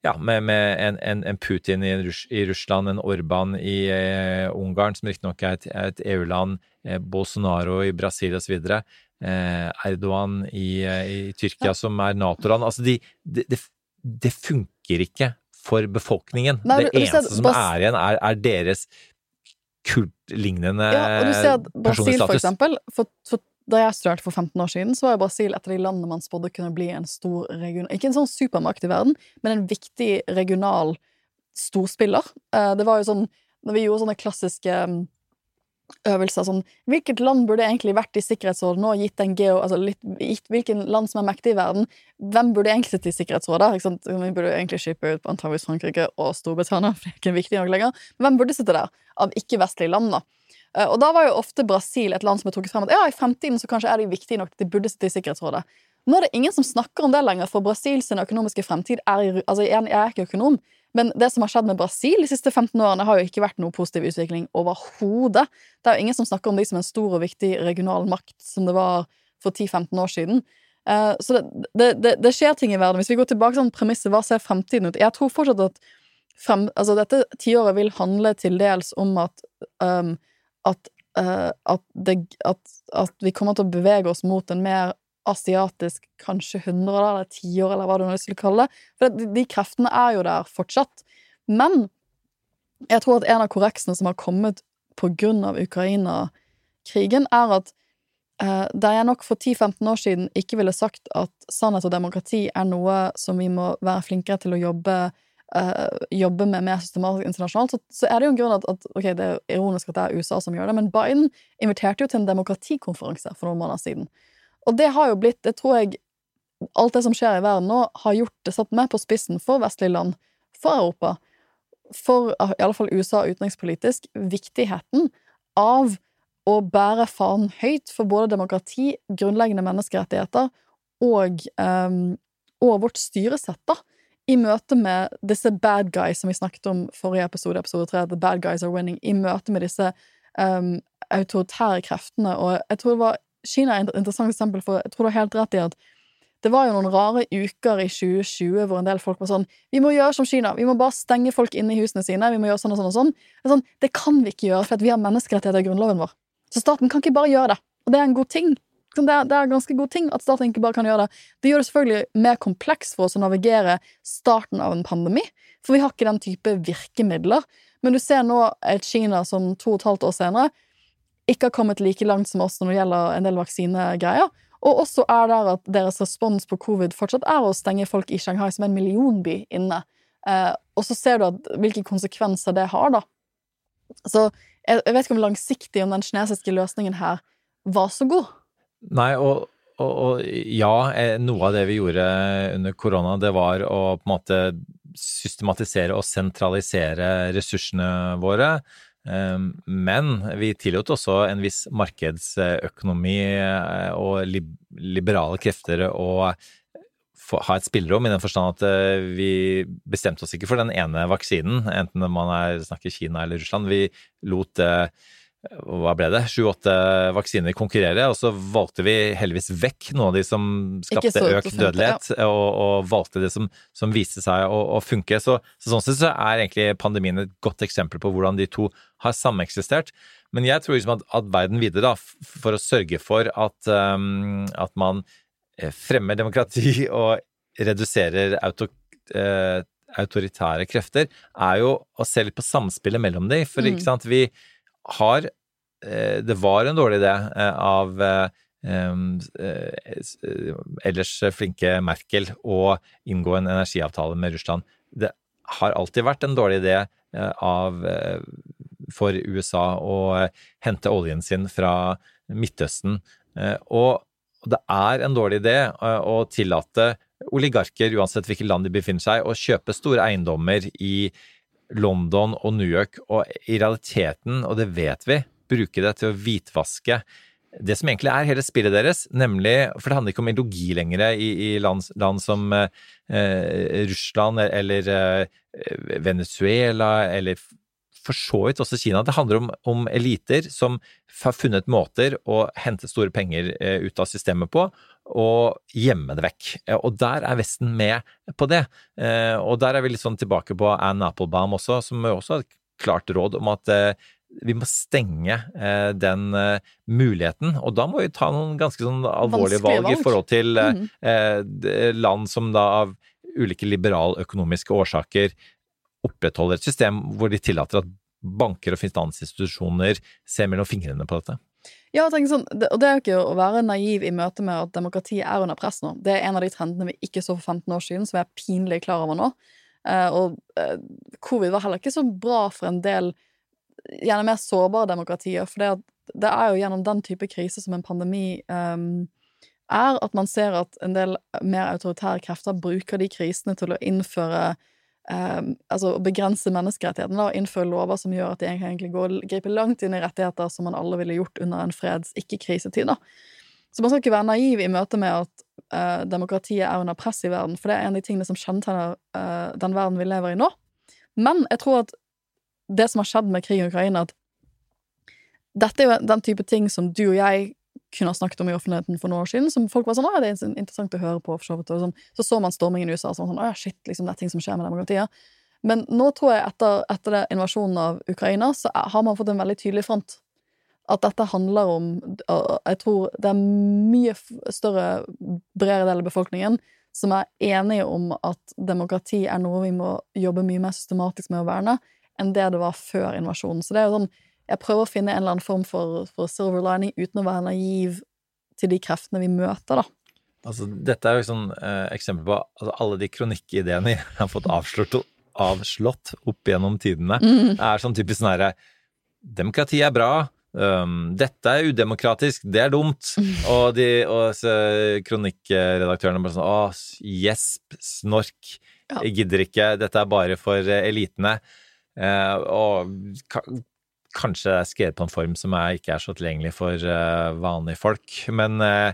ja, med, med en, en, en Putin i, Russ, i Russland, en Orban i eh, Ungarn, som riktignok er et, et EU-land, eh, Bolsonaro i Brasil osv., eh, Erdogan i, eh, i Tyrkia, som er Nato-land. Altså, de, det, de, det funker ikke for befolkningen. Nei, det du ser eneste som er igjen, er, er deres kultlignende Ja, og du ser at personlig Brasil, for status. eksempel for, for, Da jeg studerte for 15 år siden, så var Brasil et av de landene man spådde kunne bli en stor region... Ikke en sånn supermakt i verden, men en viktig regional storspiller. Eh, Det var jo sånn Når vi gjorde sånne klassiske mm, øvelser sånn Hvilket land burde egentlig vært i Sikkerhetsrådet nå, gitt den geo... Altså litt, gitt hvilken land som er mektig i verden? Hvem burde egentlig sitte i Sikkerhetsrådet? Ikke sant? Vi burde egentlig skipe ut antageligvis Frankrike og Storbritannia, for det er ikke viktig nok lenger. Men hvem burde sitte der, av ikke-vestlige land, da? Eh, Og da var jo ofte Brasil et land som er trukket frem at ja, i fremtiden så kanskje er de viktige nok at de burde sitte i Sikkerhetsrådet. Nå er det ingen som snakker om det lenger, for Brasils økonomiske fremtid er i Altså, jeg er ikke økonom, men det som har skjedd med Brasil de siste 15 årene, har jo ikke vært noe positiv utvikling overhodet. Det er jo ingen som snakker om de som en stor og viktig regional makt, som det var for 10-15 år siden. Eh, Så det, det, det, skjer ting i verden. Hvis vi går tilbake til sånn premisset, hva ser fremtiden ut? Jeg tror fortsatt at frem, altså dette tiåret vil handle til dels om at um, at, uh, at, at, at vi kommer til å bevege oss mot en mer asiatisk kanskje hundre eller tiår, eller hva du nå vil kalle det. For de, kreftene er jo der fortsatt. Men jeg tror at en av korreksene som har kommet av Ukraina-krigen, er at eh, der jeg nok for 10-15 år siden ikke ville sagt at sannhet og demokrati er noe som vi må være flinkere til å jobbe eh, jobbe med mer systematisk internasjonalt, så, så er det jo en grunn at, at Ok, det er ironisk at det er USA som gjør det, men Biden inviterte jo til en demokratikonferanse for noen måneder siden. Og det har jo blitt, det tror jeg Alt det som skjer i verden nå, har gjort det satt meg på spissen for vestlige land, for Europa, for i alle fall USA utenrikspolitisk, viktigheten av å bære fanen høyt for både demokrati, grunnleggende menneskerettigheter og, um, og vårt styresett, da i møte med disse bad guys som vi snakket om forrige episode, episode 3, The Bad Guys Are Winning, i møte med disse um, autoritære kreftene. Og jeg tror det var Kina er et interessant eksempel, for jeg tror du har helt rett i at det var jo noen rare uker i 2020 hvor en del folk var sånn Vi må gjøre som Kina. Vi må bare stenge folk inne i husene sine. Vi må gjøre sånn og sånn og sånn. Det, sånn, det kan vi ikke gjøre, for vi har menneskerettigheter i grunnloven vår. Så staten kan ikke bare gjøre det. Og det er en god ting. Det er, det er en ganske god ting at staten ikke bare kan gjøre det. Det gjør det selvfølgelig mer kompleks for oss å navigere starten av en pandemi, for vi har ikke den type virkemidler. Men du ser nå et Kina som to og et halvt år senere ikke har kommet like langt som oss når det gjelder en del vaksinegreier. Og også er der at deres respons på covid fortsatt er å stenge folk i Shanghai, som er en millionby, inne. Eh, og så ser du at, hvilke konsekvenser det har, da. Så jeg, jeg vet ikke om langsiktig om den kinesiske løsningen her var så god. Nei, og, og, og ja, eh, noe av det vi gjorde under korona, det var å på en måte systematisere og sentralisere ressursene våre. Ehm, men vi tillot også en viss markedsøkonomi eh, og liberale krefter å ha et spillerom, i den forstand at eh, vi bestemte oss ikke for den ene vaksinen, enten man er, snakker Kina eller Russland. Vi lot eh, hva ble det, sju-åtte vaksiner konkurrere, og så valgte vi heldigvis vekk noen av de som skapte økt dødelighet, ja. og, og, valgte det som, som viste seg å, å funke. Så, så, sånn sett så er egentlig pandemien et godt eksempel på hvordan de to har sameksistert. Men jeg tror liksom at, at verden videre, da, for å sørge for at, um, at man eh, fremmer demokrati og reduserer auto, uh, autoritære krefter, er jo å se litt på samspillet mellom dem. For mm. ikke sant, vi har uh, Det var en dårlig idé uh, av eh, ellers flinke Merkel å inngå en energiavtale med Russland. Det har alltid vært en dårlig idé av, for USA å hente oljen sin fra Midtøsten. Og det er en dårlig idé å tillate oligarker, uansett hvilket land de befinner seg, å kjøpe store eiendommer i London og New York, og i realiteten, og det vet vi, bruke det til å hvitvaske det som egentlig er hele spillet deres, nemlig For det handler ikke om ideologi lenger i, i land, land, som eh, Russland eller eh, Venezuela eller for så vidt også Kina. Det handler om, om, eliter som har funnet måter å hente store penger eh, ut av systemet på, og gjemme det vekk. Og der er Vesten med på det. Eh, og der er vi litt sånn tilbake på Anne Applebaum også, som også har et klart råd om at eh, vi må stenge eh, den muligheten, og da må vi ta noen ganske sånn alvorlige valg, valg, i forhold til mm. land som da av ulike liberaløkonomiske årsaker opprettholder et system hvor de tillater at banker og finansinstitusjoner ser mellom fingrene på dette. Ja, sånn, og det er jo ikke å være naiv i møte med at demokratiet er under press nå. Det er en av de trendene vi ikke så for 15 år siden, som vi er pinlig klar over nå. Eh, og eh, covid var heller ikke så bra for en del gjerne mer sårbare demokratier. For det, det er jo gjennom den type krise som en pandemi um, er, at man ser at en del mer autoritære krefter bruker de krisene til å innføre Um, altså å begrense menneskerettighetene og innføre lover som gjør at de egentlig går, griper langt inn i rettigheter som man alle ville gjort under en freds ikke-krisetid. Så man skal ikke være naiv i møte med at uh, demokratiet er under press i verden, for det er en av de tingene som kjennetegner uh, den verden vi lever i nå. Men jeg tror at det som har skjedd med krigen i Ukraina, at dette er jo den type ting som du og jeg kunne ha snakket om i offentligheten for noen år siden, som folk var sånn 'Å, det er interessant å høre på', for så. Sånn. Så så man stormingen i USA, var sånn ja, shit, liksom, det er ting som skjer med demokratiet'. Men nå tror jeg, etter, etter det invasjonen av Ukraina, så har man fått en veldig tydelig front. At dette handler om Jeg tror det er mye større, bredere del av befolkningen som er enige om at demokrati er noe vi må jobbe mye mer systematisk med å verne, enn det det var før invasjonen. Så det er jo sånn jeg prøver å finne en eller annen form for, for silver lining uten å være naiv til de kreftene vi møter, da. Altså, dette er jo sånn eh, eksempel på altså, alle de kronikkideene jeg har fått avslått, avslått opp gjennom tidene. Mm. er sånn typisk sånn herre Demokrati er bra. Um, dette er udemokratisk, det er dumt. Mm. Og, de, og kronikkredaktørene bare sånn Å, gjesp, snork. Ja. Jeg gidder ikke. Dette er bare for elitene. Uh, og kanskje er skrevet på en form som er, ikke er så tilgjengelig for uh, vanlige folk. Men uh,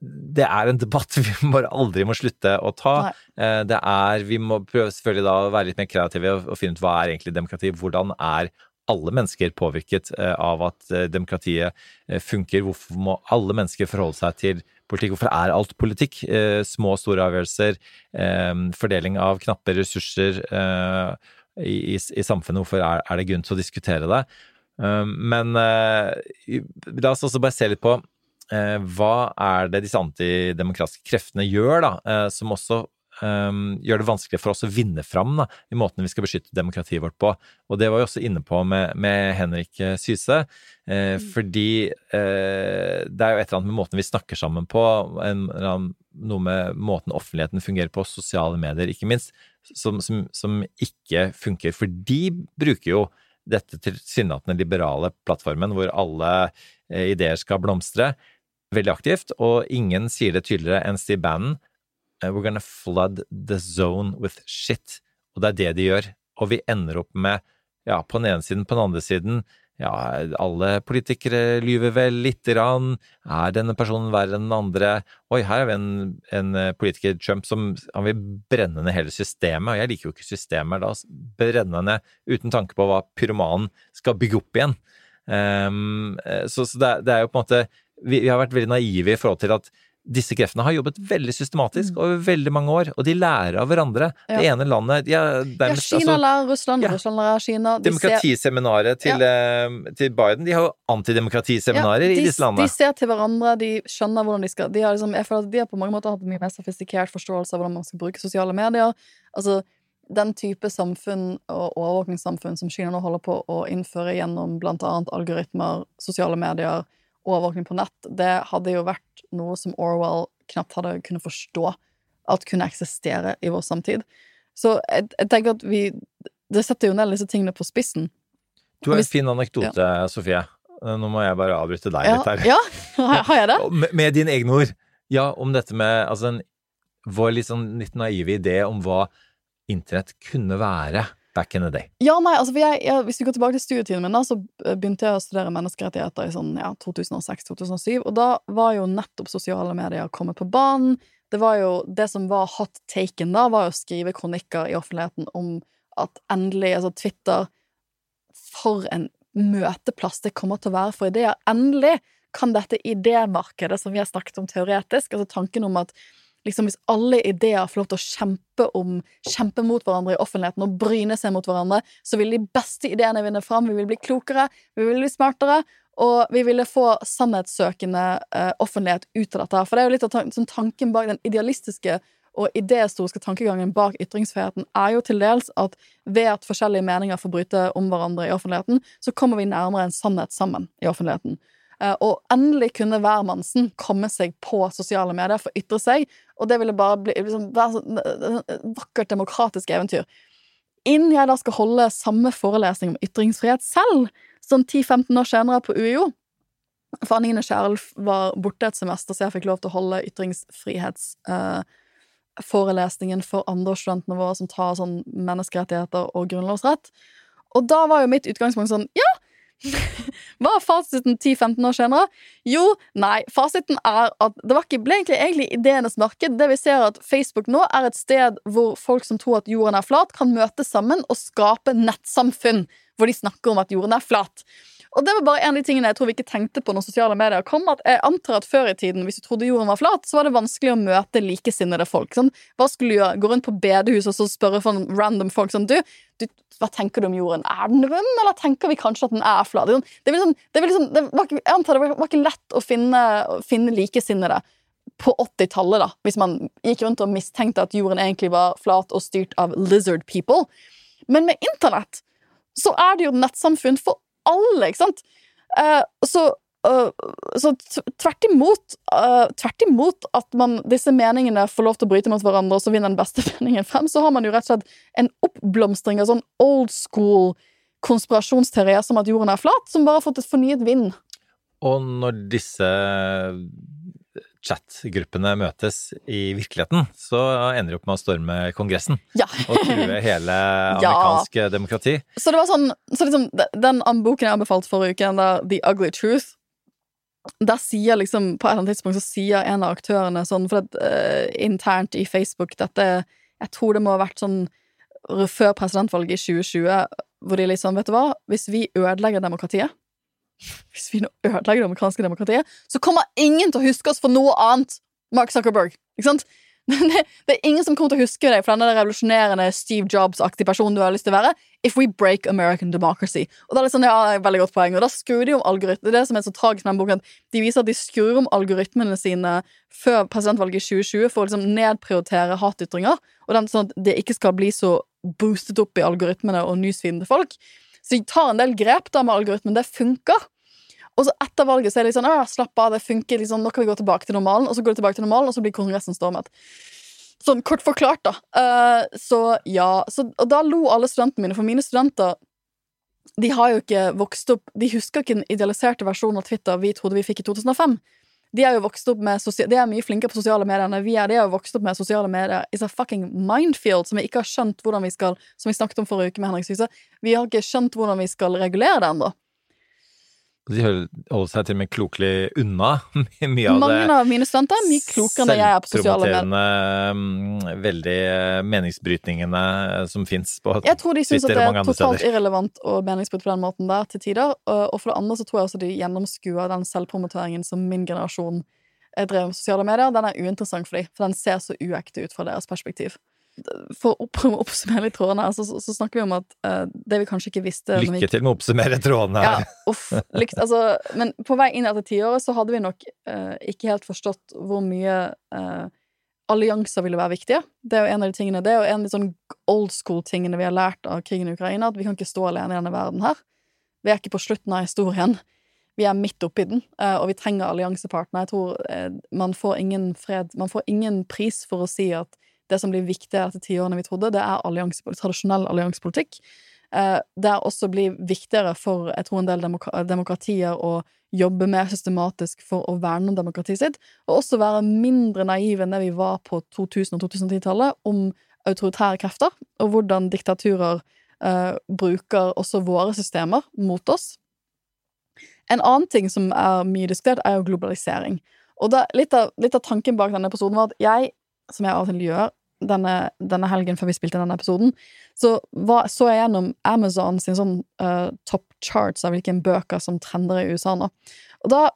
det er en debatt vi bare aldri må slutte å ta. Uh, det er, Vi må prøve selvfølgelig da å være litt mer kreative og, og finne ut hva er egentlig demokrati. Hvordan er alle mennesker påvirket av at demokratiet funker? Hvorfor må alle mennesker forholde seg til politikk? Hvorfor er alt politikk? Små og store avgjørelser, fordeling av knappe ressurser i, i, i, samfunnet. Hvorfor er, er, det grunn til å diskutere det? Eh, men eh, la oss også bare se litt på eh, hva er det disse antidemokratiske kreftene gjør, da, som også um, gjør det vanskelig for oss å vinne fram da, i måten vi skal beskytte demokratiet vårt på. Og det var vi også inne på med, med Henrik eh, Syse. Eh, mm. Fordi eh, det er jo et eller annet med måten vi snakker sammen på, en, en, noe med måten offentligheten fungerer på, sosiale medier ikke minst, som, som, som ikke funker. For de bruker jo dette tilsynelatende liberale plattformen hvor alle eh, ideer skal blomstre, veldig aktivt, og ingen sier det tydeligere enn Steve Bannon, Uh, we're gonna flood the zone with shit. Og det er det de gjør. Og vi ender opp med, ja, på den ene siden, på den andre siden, ja, alle politikere lyver vel lite grann. Er denne personen verre enn den andre? Oi, her har vi en, en, eh, politiker, Trump, som han vil brenne ned hele systemet. Og jeg liker jo ikke systemet. da brenne ned uten tanke på hva pyromanen skal bygge opp igjen. Um, så, så det, det, er jo på en måte vi, vi har vært veldig naive i forhold til at disse kreftene har jobbet veldig systematisk mm. over veldig mange år, og de lærer av hverandre. Ja. Det ene landet ja, dermed, ja, Kina altså, lærer Russland, ja. Russland lærer Kina. De demokratiseminaret til, ja. uh, til, Biden, de har jo antidemokratiseminarer i disse landene. De ser til hverandre, de skjønner hvordan de skal de har liksom, Jeg føler at de har på mange måter hatt en mye mer sofistikert forståelse av hvordan man skal bruke sosiale medier. Altså, den type samfunn og overvåkningssamfunn som Kina nå holder på å innføre gjennom blant annet algoritmer, sosiale medier, overvåkning på nett, det hadde jo vært noe som Orwell knapt hadde kunnet forstå at kunne eksistere i vår samtid. Så jeg, jeg tenker at vi Det setter jo ned disse tingene på spissen. Du har en fin anekdote, ja. Sofie. Nå må jeg bare avbryte deg ja, litt her. Ja, har jeg det? med, med dine egne ord. Ja, om dette med altså en, vår litt sånn litt naive idé om hva internett kunne være back in the day? Ja, nei, altså jeg, jeg, Hvis vi går tilbake til studietiden min, da, så begynte jeg å studere menneskerettigheter i sånn, ja, 2006-2007. Og da var jo nettopp sosiale medier kommet på banen. Det var jo, det som var hot taken da, var jo å skrive kronikker i offentligheten om at endelig Altså Twitter For en møteplass det kommer til å være for ideer. Endelig kan dette idémarkedet som vi har snakket om teoretisk, altså tanken om at liksom Hvis alle ideer får lov til å kjempe om, kjempe mot hverandre i offentligheten og bryne seg mot hverandre, så vil de beste ideene vinne fram. Vi vil bli klokere, vi vil bli smartere, og vi ville få sannhetssøkende uh, offentlighet ut av dette. For det er jo litt av tan sånn tanken bak den idealistiske og idéhistoriske tankegangen bak ytringsfriheten er jo til dels at ved at forskjellige meninger får bryte om hverandre i offentligheten, så kommer vi nærmere en sannhet sammen i offentligheten. Eh, og endelig kunne hvermannsen komme seg på sosiale medier for å ytre seg. Og det ville bare bli, liksom, være sånn et vakkert demokratisk eventyr. Innen jeg da skal holde samme forelesning om ytringsfrihet selv, sånn 10-15 år senere på UiO For Anine Kjærulf var borte et semester, så jeg fikk lov til å holde ytringsfrihetsforelesningen for andreårsstudentene våre som tar sånn menneskerettigheter og grunnlovsrett. Og da var jo mitt utgangspunkt sånn Ja! Hva er fasiten 10-15 år senere? Jo, nei, fasiten er at det ikke, ble egentlig, egentlig ideenes marked. Det vi ser at Facebook nå er et sted hvor folk som tror at jorden er flat, kan møtes sammen og skape nettsamfunn hvor de snakker om at jorden er flat. Og det var bare en av de tingene jeg tror vi ikke tenkte på når sosiale medier kom. at Jeg antar at før i tiden, hvis du trodde jorden var flat, så var det vanskelig å møte likesinnede folk. Sånn, hva skulle du gjøre? Gå rundt på bedehuset og så spørre sånn random folk sånn du, du, hva tenker du om jorden? Er den rund, eller tenker vi kanskje at den er flat? Sånn, det, liksom, det, liksom, det var ikke, jeg antar det var ikke lett å finne, finne likesinnede på 80-tallet, da, hvis man gikk rundt og mistenkte at jorden egentlig var flat og styrt av lizard people. Men med internett så er det jo nettsamfunn for alle, ikke sant? Uh, så, uh, så tvert imot, uh, tvert imot at man, disse meningene får lov til å bryte mot hverandre, og så vinner den beste meningen frem, så har man jo rett og slett en oppblomstring av sånn old school konspirasjonsteorier som at jorden er flat, som bare har fått et fornyet vind. Og når disse chat-gruppene møtes i virkeligheten, så ender de opp med å storme Kongressen ja. og true hele amerikansk ja. demokrati. Så det var sånn, så liksom, Den boken jeg anbefalte forrige uke, der The Ugly Truth der sier liksom, På et eller annet tidspunkt så sier en av aktørene sånn For det, uh, internt i Facebook dette Jeg tror det må ha vært sånn før presidentvalget i 2020, hvor de liksom Vet du hva? Hvis vi ødelegger demokratiet, hvis vi nå ødelegger det amerikanske demokratiet, så kommer ingen til å huske oss for noe annet. Mark Zuckerberg. Ikke sant? Det, er ingen som kommer til å huske deg for denne revolusjonerende Steve Jobs-aktige personen du har lyst til å være. If we break American democracy. Og da er det sånn, ja, veldig godt poeng. Og da skrur de om algoritmer. Det som er så tragisk med den boken. at De viser at de skrur om algoritmene sine før presidentvalget i 2020 for å liksom nedprioritere hatytringer. Og den, sånn at det ikke skal bli så boostet opp i algoritmene og newsfeeden til folk. Så de tar en del grep da med algoritmen. Det funker. Og så etter valget så er det litt sånn, «Åh, slapp av, det funker, liksom, nå kan vi gå tilbake til normalen. Og så går de tilbake til normalen, og så blir Kongressen stormet. Sånn kort forklart, da. Uh, så ja. Så, og da lo alle studentene mine, for mine studenter de har jo ikke vokst opp De husker ikke den idealiserte versjonen av Twitter vi trodde vi fikk i 2005. De er jo vokst opp med De er mye flinkere på sosiale medier enn vi er. De har jo vokst opp med sosiale medier It's a fucking minefield som vi ikke har skjønt hvordan vi skal Som vi snakket om forrige uke med Henrik Syse. Vi har ikke skjønt hvordan vi skal regulere det ennå. De holder seg til og med klokelig unna mye av Mange det. av mine studenter er mye klokere enn jeg er på sosiale medier. Mm, veldig eh, meningsbrytningene eh, som fins på Jeg tror de syns at det er totalt steder. irrelevant og meningsbryte på den måten der til tider. Og og for det andre så tror jeg også de gjennomskuer den selvpromoteringen som min generasjon eh, drev med sosiale medier. Den er uinteressant for dem, for den ser så uekte ut fra deres perspektiv. For å prøve å oppsummere litt trådene her, så, så, snakker vi om at uh, det vi kanskje ikke visste Lykke vi til med å oppsummere trådene ja, her. uff, lykt, altså, men på vei inn etter tiåret så hadde vi nok uh, ikke helt forstått hvor mye uh, allianser ville være viktige. Det er jo en av de tingene, det er jo en av de sånn old school-tingene vi har lært av krigen i Ukraina, at vi kan ikke stå alene i denne verden her. Vi er ikke på slutten av historien. Vi er midt oppi den, og vi trenger alliansepartnere. Jeg tror man får ingen fred Man får ingen pris for å si at det som blir viktigere etter tiårene vi trodde, det er tradisjonell alliansepolitikk. Eh, Det er også blir viktigere for jeg tror en del demok demokratier å jobbe mer systematisk for å verne om demokratiet sitt, og også være mindre naive enn det vi var på 2000- og 2010-tallet om autoritære krefter, og hvordan diktaturer eh, bruker også våre systemer mot oss. En annen ting som er mye diskutert, er jo globalisering. Og da, litt, av, litt av tanken bak denne episoden var at jeg, som jeg av og til gjør denne, denne helgen før vi spilte denne episoden, så var, så jeg gjennom Amazon sin sånn uh, top charts av hvilke bøker som trender i USA nå. Og da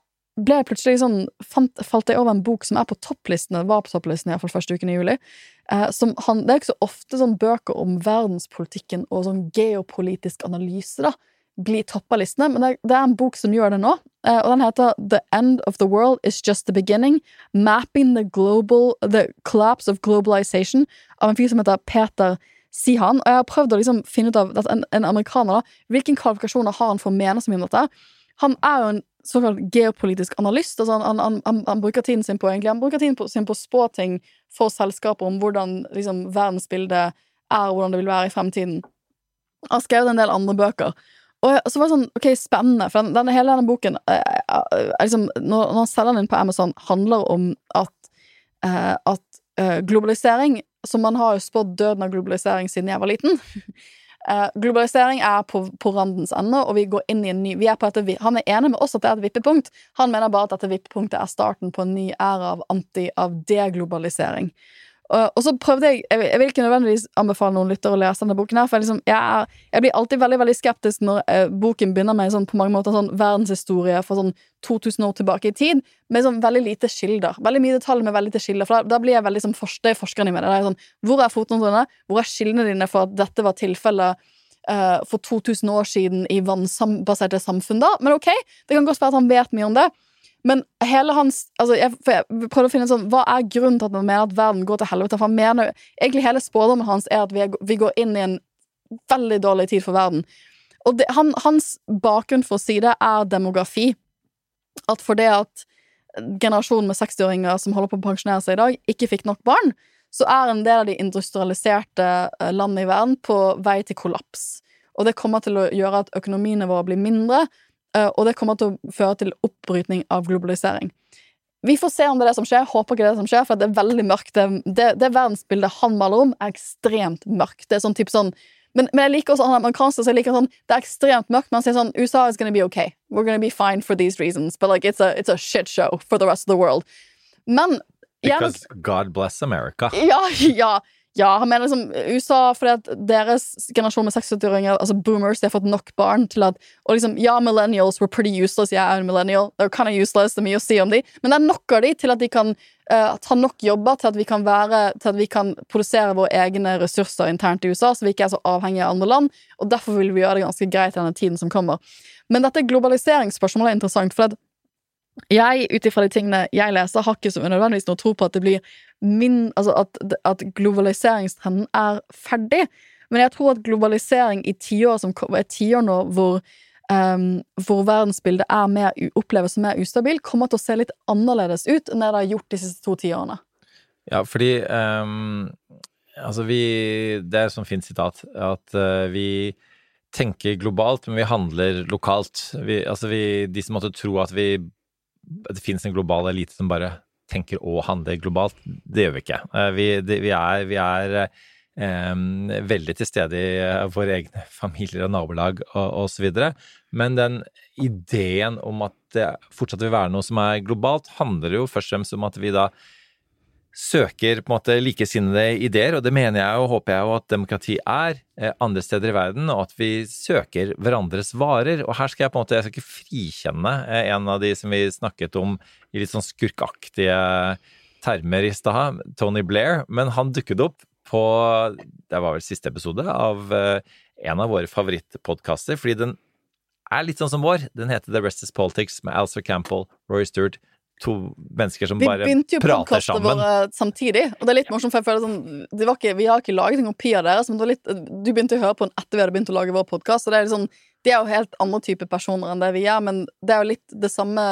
ble jeg plutselig sånn fant, falt jeg over en bok som er på topplistene, var på topplistene iallfall første uken i juli. Eh, som han, det er ikke så ofte sånn bøker om verdenspolitikken og sånn geopolitisk analyse, da bli toppa listene, men det, er en bok som gjør det nå, eh, og den heter The End of the World is Just the Beginning. Mapping the global The Collapse of Globalization av en fyr som heter Peter Sihan. Og jeg har prøvd å liksom finne ut av en, en amerikaner, da, hvilken kvalifikasjoner har han for å mene så mye om dette. Han er jo en såkalt geopolitisk analyst. Altså han, han, han, han bruker tiden sin på egentlig, han bruker tiden sin på å spå ting for selskaper om hvordan liksom, verdensbildet er, og hvordan det vil være i fremtiden. Han har skrevet en del andre bøker. Og så var det sånn, ok, spennende, for den, denne, hele denne boken eh, eh, er liksom, når, han selger den inn på Amazon, handler om at, eh, at eh, globalisering Som man har jo spådd døden av globalisering siden jeg var liten. Eh, globalisering er på, på randens ende, og vi går inn i en ny er dette, Han er enig med oss at det er et vippepunkt. Han mener bare at dette vippepunktet er starten på en ny æra av anti, av deglobalisering. Og, og så prøvde jeg Jeg, jeg vil ikke nødvendigvis anbefale noen lyttere å lese denne boken. her For jeg, liksom, jeg, er, jeg blir alltid veldig veldig skeptisk når eh, boken begynner med sånn, på mange måter sånn verdenshistorie for sånn 2000 år tilbake i tid, med sånn veldig lite kilder. Veldig mye detaljer med veldig lite kilder. For da, da blir jeg veldig sånn forsker, er forskeren i meg. Det er sånn, hvor er fotnotene? Hvor er kildene dine for at dette var tilfellet eh, for 2000 år siden i vannbaserte samfunn da? Men ok, det kan godt være at han vet mye om det. Men hele hans altså jeg, jeg prøvde å finne sånn, Hva er grunnen til at man mener at verden går til helvete? For han mener Egentlig hele spådommen hans er at vi, er, vi går inn i en veldig dårlig tid for verden. Og det, han, hans bakgrunn for å si det er demografi. At fordi at generasjonen med 60-åringer som holder på å pensjonere seg i dag, ikke fikk nok barn, så er en del av de industrialiserte eh, landene i verden på vei til kollaps. Og det kommer til å gjøre at økonomiene våre blir mindre, og det kommer til å føre til oppbrytning av globalisering. Vi får se om det er det som skjer. Håper ikke det er det som skjer, for det er veldig mørkt. Det, det, det verdensbildet han maler om, er ekstremt mørkt. Det er sånn type sånn men, men jeg liker også han amerikanske, så jeg liker sånn Det er ekstremt mørkt, men han sier sånn USA is gonna be okay. We're gonna be fine for these reasons, but like it's a, it's a shit show for the rest of the world. Men jeg Because God bless America. ja, ja, Ja, han mener liksom USA fordi at deres generasjon med 76-åringer, altså boomers, de har fått nok barn til at Og liksom, ja, millennials were pretty useless. Jeg er en millennial. They're kind of useless. Det er mye å si om de. Men det er nok av de til at de kan uh, ta nok jobber til at vi kan være Til at vi kan produsere våre egne ressurser internt i USA, så vi ikke er så avhengige av andre land. Og derfor vil vi gjøre det ganske greit i denne tiden som kommer. Men dette globaliseringsspørsmålet er interessant, for at jeg, ut ifra de tingene jeg leser, har ikke så nødvendigvis noe tro på at det blir min, altså at, at globaliseringstrenden er ferdig. Men jeg tror at globalisering i tiår som er tiår nå hvor, um, hvor verdensbildet er mer, oppleves som mer ustabil, kommer til å se litt annerledes ut enn det det har gjort de siste to tiårene. Ja, fordi um, Altså, vi Det er et sånt fint sitat at uh, vi tenker globalt, men vi handler lokalt. Vi, altså, vi De som måtte tro at vi det finnes en global elite som bare tenker å handle globalt, det gjør vi ikke. Eh, Vi, det, vi er, vi er um, veldig til stede i eh, våre egne familier og nabolag og osv. Men den ideen om at det fortsatt vil være noe som er globalt, handler jo først og fremst om at vi da søker på en måte likesinnede ideer, og det mener jeg og håper jeg jo at demokrati er eh, andre steder i verden, og at vi søker hverandres varer. Og her skal jeg på en måte, jeg skal ikke frikjenne eh, en av de som vi snakket om i litt sånn skurkaktige termer i stad, Tony Blair, men han dukket opp på, det var vel siste episode, av eh, en av våre favorittpodkaster, fordi den er litt sånn som vår. Den heter The Rest is Politics med Alistair Campbell, Roy Stewart, to mennesker som bare prater sammen. Vi begynte jo prater podkastene våre samtidig, og det er litt morsomt, for jeg føler sånn det var ikke, Vi har ikke laget en kopi av deres, men det litt, du begynte å høre på den etter vi hadde begynt å lage vår podkast, og det er sånn De er jo helt andre typer personer enn det vi er, men det er jo litt det samme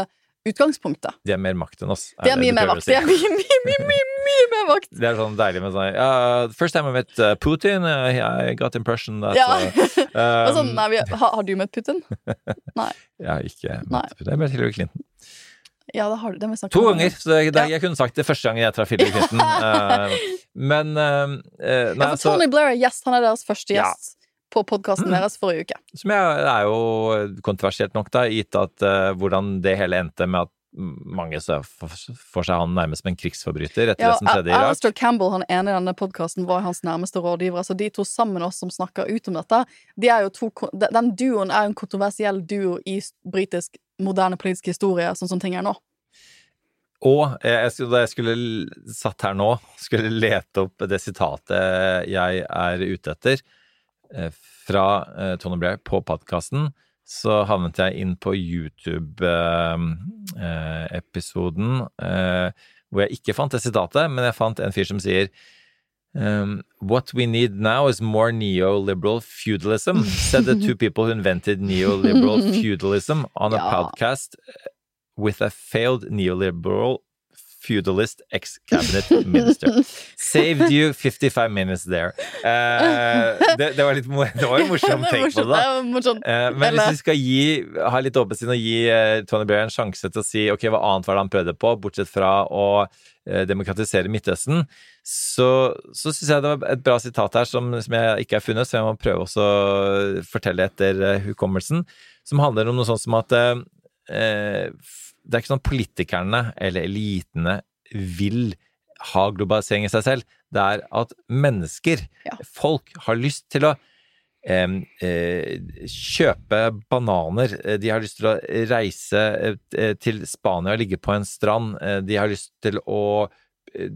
utgangspunktet. De har mer makt enn oss. De det mye mer makt. Si. De er mye, mye, mye, mye, mye mer makt. Det er sånn deilig med sånn uh, First time I met uh, Putin, uh, I got impression that Ja. uh, um... sånn, um, nei, vi, har, har du møtt Putin? Nei. Jeg har ikke møtt Putin. Jeg møtte Hillary Clinton. Ja, det har du. Det har vi To ganger! Så det, det, jeg kunne sagt det første gangen jeg traff Hillary Clinton. Uh, men uh, Nei, Ja, altså Tony Blair er gjest. Han er deres første Ja. gjest på podkasten deres forrige uke. Som det er jo kontroversielt nok, da, gitt at uh, hvordan det hele endte med at mange ser for, seg han nærmest som en krigsforbryter etter Ja, det som skjedde i Irak. Alistair Campbell, han ene i denne podkasten, var hans nærmeste rådgiver. Så de to sammen oss som snakker ut om dette, de to, den duoen er jo en kontroversiell duo i britisk moderne politisk historie, sånn som ting er nå. Og eh, jeg skulle, da jeg skulle satt her nå, skulle lete opp det sitatet jeg er ute etter eh, fra Tone Tony Blair på podkasten, så havnet jeg inn på YouTube-episoden eh, hvor jeg ikke fant det sitatet, men jeg fant en fyr som sier Um, what we need now is more neoliberal feudalism, said the two people who invented neoliberal feudalism on a Ja. podcast with a failed neoliberal feudalist ex-cabinet minister. Saved you 55 minutes there. Uh, det, det var litt det var en morsom take på det. da. Eh, men hvis vi skal gi, ha litt åpent sinn og gi uh, Tony Blair en sjanse til å si ok, hva annet var det han prøvde på, bortsett fra å demokratisere Midtøsten, så, så syns jeg det var et bra sitat her som, som jeg ikke har funnet, så jeg må prøve å fortelle etter hukommelsen, som handler om noe sånt som at det er ikke sånn politikerne eller elitene vil ha globalisering i seg selv. Det er at mennesker, Ja. folk, har lyst til å eh, kjøpe bananer. Eh, De har lyst til å reise eh, til Spania og ligge på en strand. Eh, De har lyst til å eh,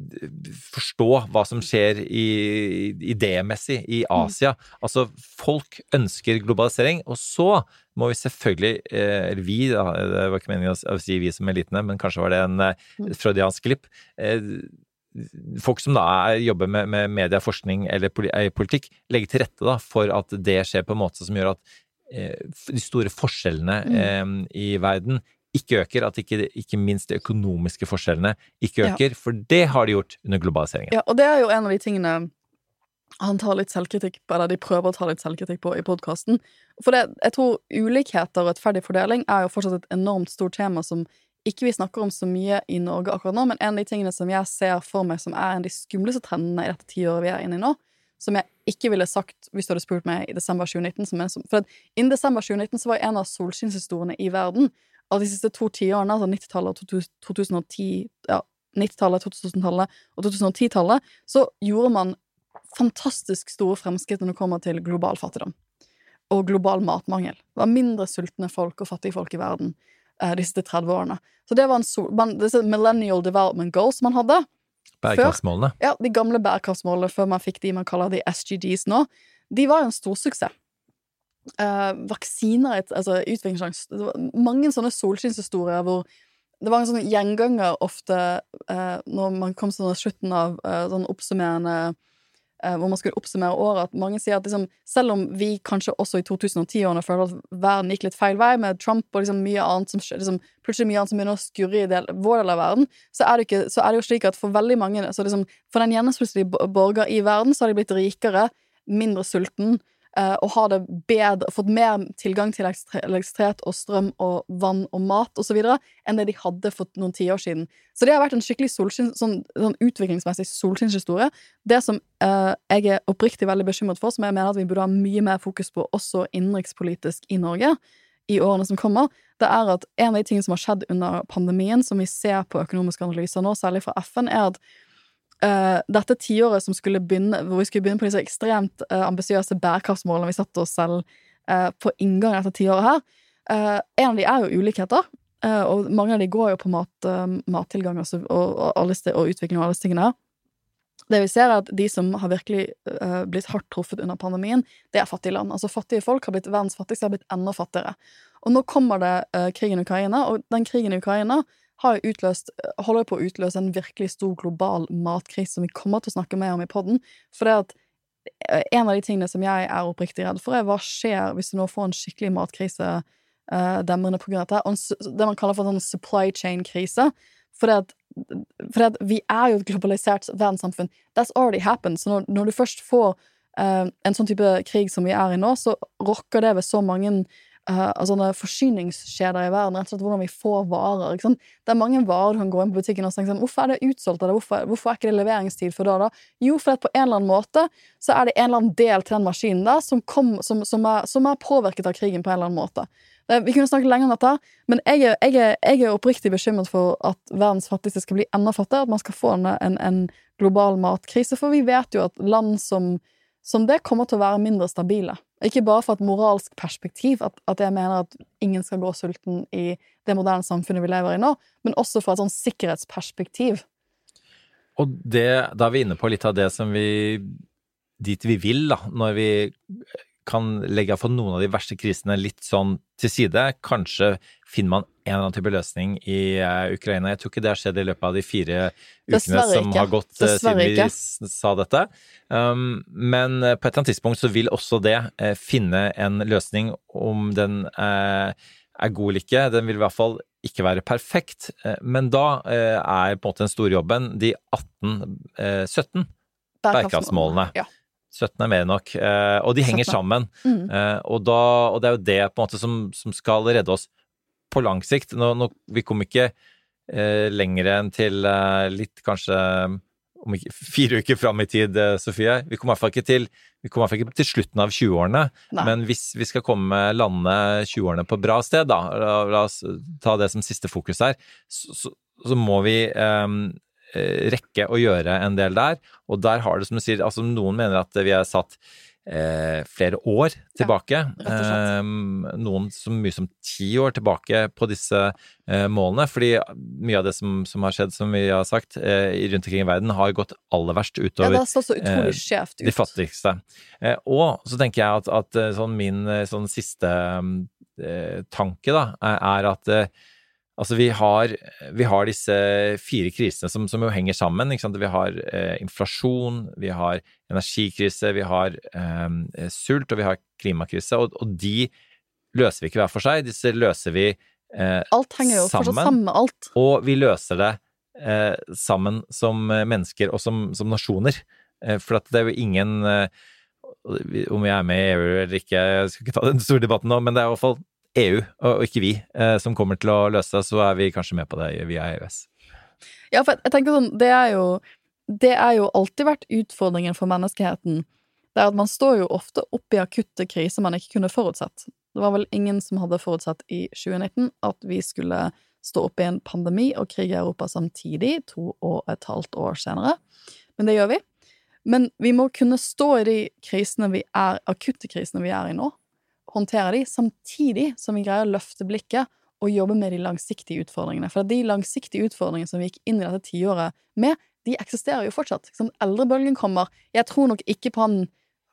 forstå hva som skjer i, idémessig i Asia. Altså, folk ønsker globalisering, og så må vi selvfølgelig, eh, eller vi, da, det var ikke meningen å si vi som elitene, men kanskje var det en eh, freudiansk glipp. eh, folk som da er, jobber med, med medieforskning eller politikk, legger til rette da, for at det skjer på en måte som gjør at eh, de store forskjellene eh, i verden ikke øker, at ikke, ikke minst de økonomiske forskjellene ikke Ja. øker, for det har de gjort under globaliseringen. Ja, og det er jo en av de tingene han tar litt selvkritikk på, eller de prøver å ta litt selvkritikk på i podkasten. For det, jeg tror ulikheter og rettferdig fordeling er jo fortsatt et enormt stort tema som ikke vi snakker om så mye i Norge akkurat nå, men en av de tingene som jeg ser for meg som er en av de skumleste trendene i dette tiåret vi er inne i nå, som jeg ikke ville sagt hvis du hadde spurt meg i desember 2019 som som- For innen desember 2019 så var en av solskinnshistoriene i verden av de siste to tiårene, altså 90-tallet og 2000 2010 Ja, 90-tallet, 2000-tallet og 2010-tallet, så gjorde man fantastisk store fremskritt når det kommer til global fattigdom. Og global matmangel. Det var mindre sultne folk og fattige folk i verden eh, de siste 30 årene. Så det var en sol, man, disse millennial development goals man hadde. Bærekraftsmålene. Ja, De gamle bærekraftsmålene før man fikk de man kaller de SGDs nå, de var jo en storsuksess. Eh, vaksiner altså utviklingssjanse mange sånne solskinnshistorier hvor det var en sånn gjenganger ofte eh, når man kom til slutten av eh, sånn oppsummerende Hvor man skulle oppsummere året, at mange sier at liksom, selv om vi kanskje også i 2010-årene føler at verden gikk litt feil vei, med Trump og liksom mye annet som liksom, plutselig mye annet som begynner å skurre i del, vår del av verden, så er, ikke, så er det jo slik at for veldig mange liksom, For den gjennomsnittlige borger i verden, så har de blitt rikere, mindre sulten, eh, og har det bedre, fått mer tilgang til elektri- elektrisitet og strøm og vann og mat videre, enn det de hadde for noen tiår siden. Så det har vært en skikkelig solskin, sånn, sånn utviklingsmessig solskinnshistorie. Det som eh, jeg er oppriktig veldig bekymret for, som jeg mener at vi burde ha mye mer fokus på også innenrikspolitisk i Norge i årene som kommer, det er at en av de tingene som har skjedd under pandemien, som vi ser på økonomiske analyser nå, særlig fra FN, er at eh, dette tiåret som skulle begynne, hvor vi skulle begynne på disse ekstremt uh, ambisiøse bærekraftsmålene vi satte oss selv uh, på inngangen etter tiåret her, uh, en av de er jo ulikheter. og mange av de går jo på mat, mattilgang og, og, og, og utvikling og alle disse tingene. Det vi ser, er at de som har virkelig blitt hardt truffet under pandemien, det er fattige land. Altså Fattige folk har blitt verdens fattigste, har blitt enda fattigere. Og nå kommer det krigen i Ukraina, og den krigen i Ukraina har utløst, holder på å utløse en virkelig stor global matkrise som vi kommer til å snakke mer om i podden. For det at eh, en av de tingene som jeg er oppriktig redd for, er hva skjer hvis du nå får en skikkelig matkrise uh, demrende på grunn av dette, det man kaller for en sånn supply chain-krise. For det at for at vi er jo et globalisert verdenssamfunn. That's already happened. Så når, når du først får uh, en sånn type krig som vi er i nå, så rokker det ved så mange eh, sånne forsyningskjeder i verden. Rett og slett hvordan vi får varer. Det er mange varer du kan gå inn på butikken og tenke sånn Hvorfor er det utsolgt? Eller hvorfor, hvorfor er ikke det leveringstid for da? da? Jo, for på en eller annen måte så er det en eller annen del til den maskinen der som, kom, som, som, er, som er påvirket av krigen på en eller annen måte. Det, vi kunne snakket lenge om dette, men jeg jeg, jeg er oppriktig bekymret for at verdens fattigste skal bli enda fattigere, at man skal få en, en global matkrise, for vi vet jo at land som, som det kommer til å være mindre stabile. Ikke bare fra et moralsk perspektiv, at, at jeg mener at ingen skal gå sulten i det moderne samfunnet vi lever i nå, men også fra et sånn sikkerhetsperspektiv. Og det, da er vi inne på litt av det som vi Dit vi vil, da, når vi kan legge for noen av de verste krisene litt sånn til side. Kanskje finner man en eller annen type løsning i eh, Ukraina. Jeg tror ikke det har skjedd i løpet av de fire ukene som har gått eh, siden vi sa dette. Um, men eh, på et eller annet tidspunkt så vil også det finne en løsning om den er god eller ikke. Den vil i hvert fall ikke være perfekt. Men da er på en måte den store jobben de 18, eh, 17 bærekraftsmålene. Ja. 17 er mer enn nok, eh, og de henger 17. sammen. Mm. Eh, og, da, og det er jo det måte som, som skal redde oss på lang sikt. Nå, nå, vi kom ikke eh, lenger enn til eh, litt kanskje om ikke fire uker fram i tid, eh, Sofie. Vi kommer i hvert fall ikke til, ikke til slutten av 20-årene. Men hvis vi skal komme lande 20-årene på bra sted, da, la, la oss ta det som siste fokus her, så, så, så må vi eh, rekke å gjøre en del der. Og der har det, som du sier, altså noen mener at vi er satt eh, flere år tilbake. Ja, eh. Noen så mye som ti år tilbake på disse eh, målene. Fordi mye av det som, som har skjedd, som vi har sagt, eh, rundt omkring i verden, har gått aller verst utover det har så eh, ut. de fattigste. Eh, og så tenker jeg at, at eh, sånn min eh, sånn siste eh, tanke da, er, at eh, altså vi har, vi har disse fire krisene som, som jo henger sammen. Vi har eh, inflasjon, vi har energikrise, vi har eh, sult og vi har klimakrise. Og, og de løser vi ikke hver for seg, disse løser vi eh, Alt henger jo fortsatt sammen. sammen med alt. og vi løser det eh, sammen som eh, mennesker og som, som nasjoner. Eh, for at det er jo ingen Om vi er med i EU eller ikke, jeg skal ikke ta den store debatten nå, men det er i hvert fall EU, og, ikke vi, eh, som kommer til å løse det. Så er vi kanskje med på det via EØS. Ja, for jeg tenker sånn, det er jo Det er jo alltid vært utfordringen for menneskeheten. Det er at man står jo ofte oppe i akutte kriser man ikke kunne forutsett. Det var vel ingen som hadde forutsett i 2019 at vi skulle stå oppe i en pandemi og krig i Europa samtidig, to og et halvt år senere. Men det gjør vi. Men vi må kunne stå i de krisene vi er, akutte krisene vi er i nå, håndtere de, samtidig som vi greier å løfte blikket og jobbe med de langsiktige utfordringene. For de langsiktige utfordringene som vi gikk inn i dette tiåret med, de eksisterer jo fortsatt. Sånn, eldrebølgen kommer. Jeg tror nok ikke på han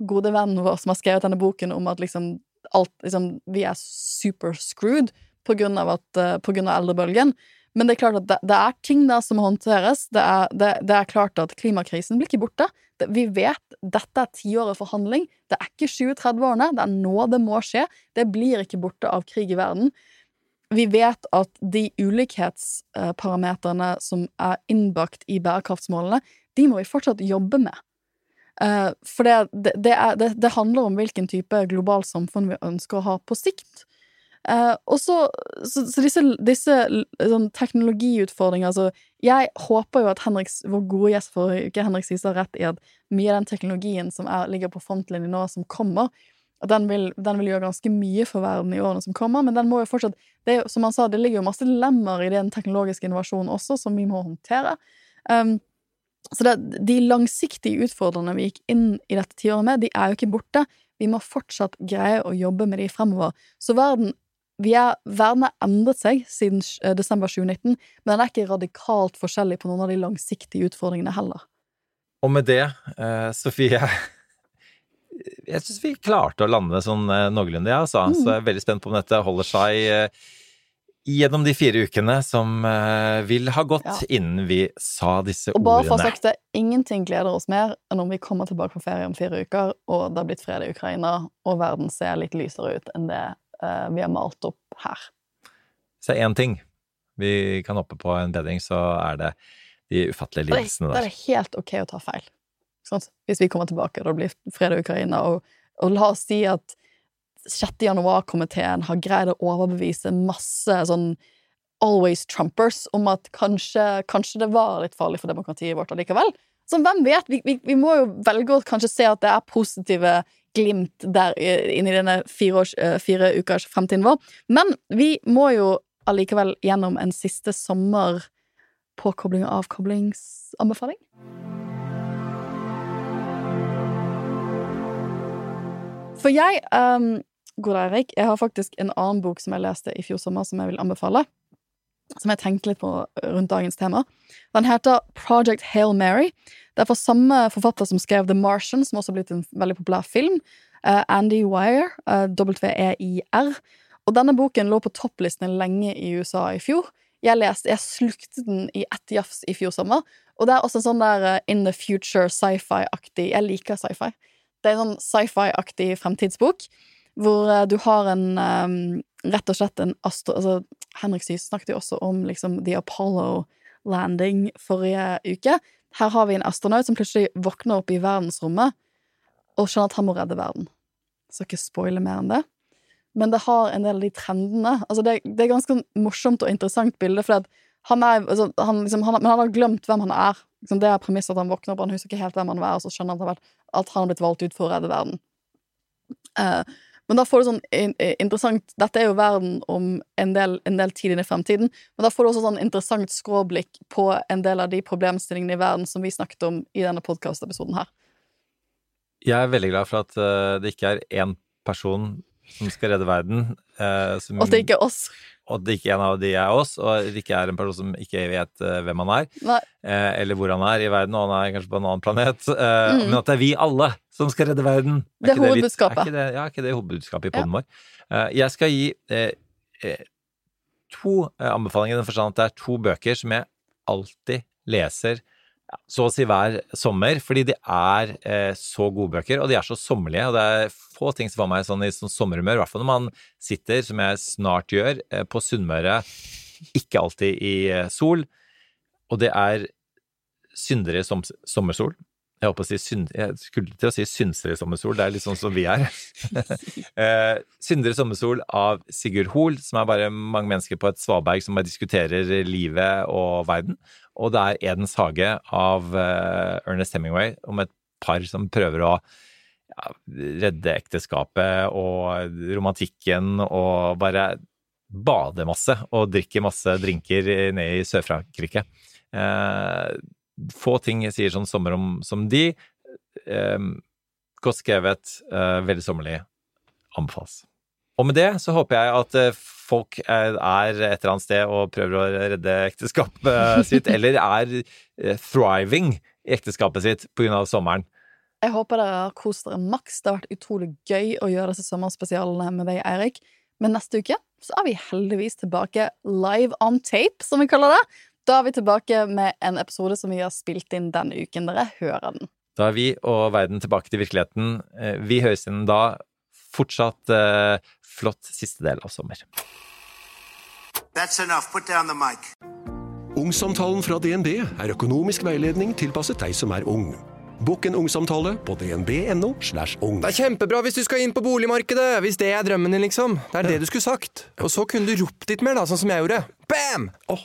gode vennen vår som har skrevet denne boken om at liksom alt liksom, Vi er super screwed på grunn av, at, uh, på grunn av eldrebølgen. Men det er klart at det, det er ting der som håndteres. Det er, det, det er klart at klimakrisen blir ikke borte. Vi vet dette er tiåret for handling. Det er ikke 20-30-årene. Det er nå det må skje. Det blir ikke borte av krig i verden. Vi vet at de ulikhetsparameterne som er innbakt i bærekraftsmålene, de må vi fortsatt jobbe med. Uh, for det, det, er, det, det, handler om hvilken type globalt samfunn vi ønsker å ha på sikt. Uh, og så, så, så disse, disse sånn, teknologiutfordringene altså, Jeg håper jo at Henriks, vår gode gjest forrige uke, Henrik Syse, har rett i at mye av den teknologien som er, ligger på frontlinjen nå, som kommer, den vil, den vil, gjøre ganske mye for verden i årene som kommer, men den må jo fortsatt det, Som han sa, det ligger jo masse lemmer i den teknologiske innovasjonen også, som vi må håndtere. Um, så det, de langsiktige utfordrende vi gikk inn i dette tiåret med, de er jo ikke borte. Vi må fortsatt greie å jobbe med de fremover. Så verden er, verden har endret seg siden eh, desember 2019, men den er ikke radikalt forskjellig på noen av de langsiktige utfordringene heller. Og med det, eh, Sofie Jeg syns vi klarte å lande sånn eh, noenlunde, ja, altså. Mm. Så jeg er veldig spent på om dette holder seg gjennom de fire ukene som vil ha gått ja. innen vi sa disse ordene. Og bare for å sagt det, ingenting gleder oss mer enn om vi kommer tilbake på ferie om fire uker, og det har blitt fred i Ukraina, og verden ser litt lysere ut enn det vi har malt opp her. Så én ting vi kan hoppe på en bedring, så er det de ufattelige lidelsene der. Da er det helt ok å ta feil. Sånn, hvis vi kommer tilbake da det blir fred i Ukraina, og, og la oss si at 6. januar-komiteen har greid å overbevise masse sånn always Trumpers om at kanskje, kanskje, det var litt farlig for demokratiet vårt allikevel. Så hvem vet? Vi, vi, vi, må jo velge å kanskje se at det er positive glimt der inni denne fire, års, eh, fire ukers fremtiden vår. Men vi må jo allikevel gjennom en siste sommer påkobling og avkoblingsanbefaling. For jeg um, God Erik, jeg har faktisk en annen bok som jeg leste i fjor sommer, som jeg vil anbefale. Som jeg tenkte litt på rundt dagens tema. Den heter Project Hail Mary. Det er fra samme forfatter som skrev The Martian, som også har blitt en veldig populær film. Uh, Andy Wire, uh, W-E-I-R. Og denne boken lå på topplistene lenge i USA i fjor. Jeg leste, jeg slukte den i ett jafs i fjor sommer. Og det er også en sånn der uh, in the future sci-fi-aktig Jeg liker sci-fi. Det er en sånn sci-fi-aktig fremtidsbok hvor du har en um, Rett og slett en astro... Altså, Henrik Syse snakket jo også om liksom The Apollo landing forrige uke. Her har vi en astronaut som plutselig våkner opp i verdensrommet og skjønner at han må redde verden. Så ikke spoile mer enn det. Men det har en del av de trendene. Altså, det, det er ganske morsomt og interessant bilde, for han er altså, han, liksom, han, Men han har glemt hvem han er. Liksom, det er premisset at han våkner opp, han husker ikke helt hvem han er, og så skjønner han at han har blitt valgt ut for å redde verden. Uh, men da får du sånn interessant Dette er jo verden om en del, en del tid inn i fremtiden, men da får du også sånn interessant skråblikk på en del av de problemstillingene i verden som vi snakket om i denne podkastepisoden her. Jeg er veldig glad for at uh, det ikke er én person som skal redde verden. Eh, som, og at det ikke er oss og at det ikke en av de er oss, og det ikke er en person som ikke vet eh, hvem han er, eh, eller hvor han er i verden, og han er kanskje på en annen planet, uh, mm. men at det er vi alle som skal redde verden. Er det er hovedbudskapet. Er ikke det, ja, er ikke det hovedbudskapet i poden ja. vår? jeg skal gi to anbefalinger i den forstand at det er to bøker som jeg alltid leser så å si hver sommer, fordi de er eh, så gode bøker, og de er så sommerlige. Og det er få ting som får meg sånn i sånn sommerhumør, i hvert fall når man sitter, som jeg snart gjør, eh, på Sunnmøre, ikke alltid i eh, sol. Og det er Syndere som sommersol. Jeg håper å si synd... Jeg skulle til å si Synsere sommersol, det er litt sånn som vi er. eh, Syndere sommersol av Sigurd Hoel, som er bare mange mennesker på et svaberg som bare diskuterer livet og verden og det er Edens hage av uh, Ernest Hemingway om et par som prøver å redde ekteskapet og romantikken og bare bade masse og drikke masse drinker nede i Sør-Frankrike. Uh, få ting sier sånn sommer om, som de. eh, godt skrevet, eh, veldig sommerlig. Anbefales. Og med det så håper jeg at eh, folk er, er et eller annet sted og prøver å redde ekteskapet sitt, eller er eh, thriving i ekteskapet sitt pga. sommeren. Jeg håper dere har kost dere maks. Det har vært utrolig gøy å gjøre disse sommerspesialene med deg, Eirik. Men neste uke så er vi heldigvis tilbake live on tape, som vi kaller det. Da er vi tilbake med en episode som vi har spilt inn denne uken. Dere hører den. Da er vi og verden tilbake til virkeligheten. Eh, Vi høres igjen da. Fortsatt eh, flott siste del av sommer. Ungsamtalen fra DNB er økonomisk veiledning tilpasset deg som er ung. Bokk en ungsamtale på dnb.no. slash ung. Det er kjempebra hvis du skal inn på boligmarkedet, hvis det er drømmen din, liksom. Det er det du skulle sagt. Og så kunne du ropt litt mer, da, sånn som jeg gjorde. Bam! Åh,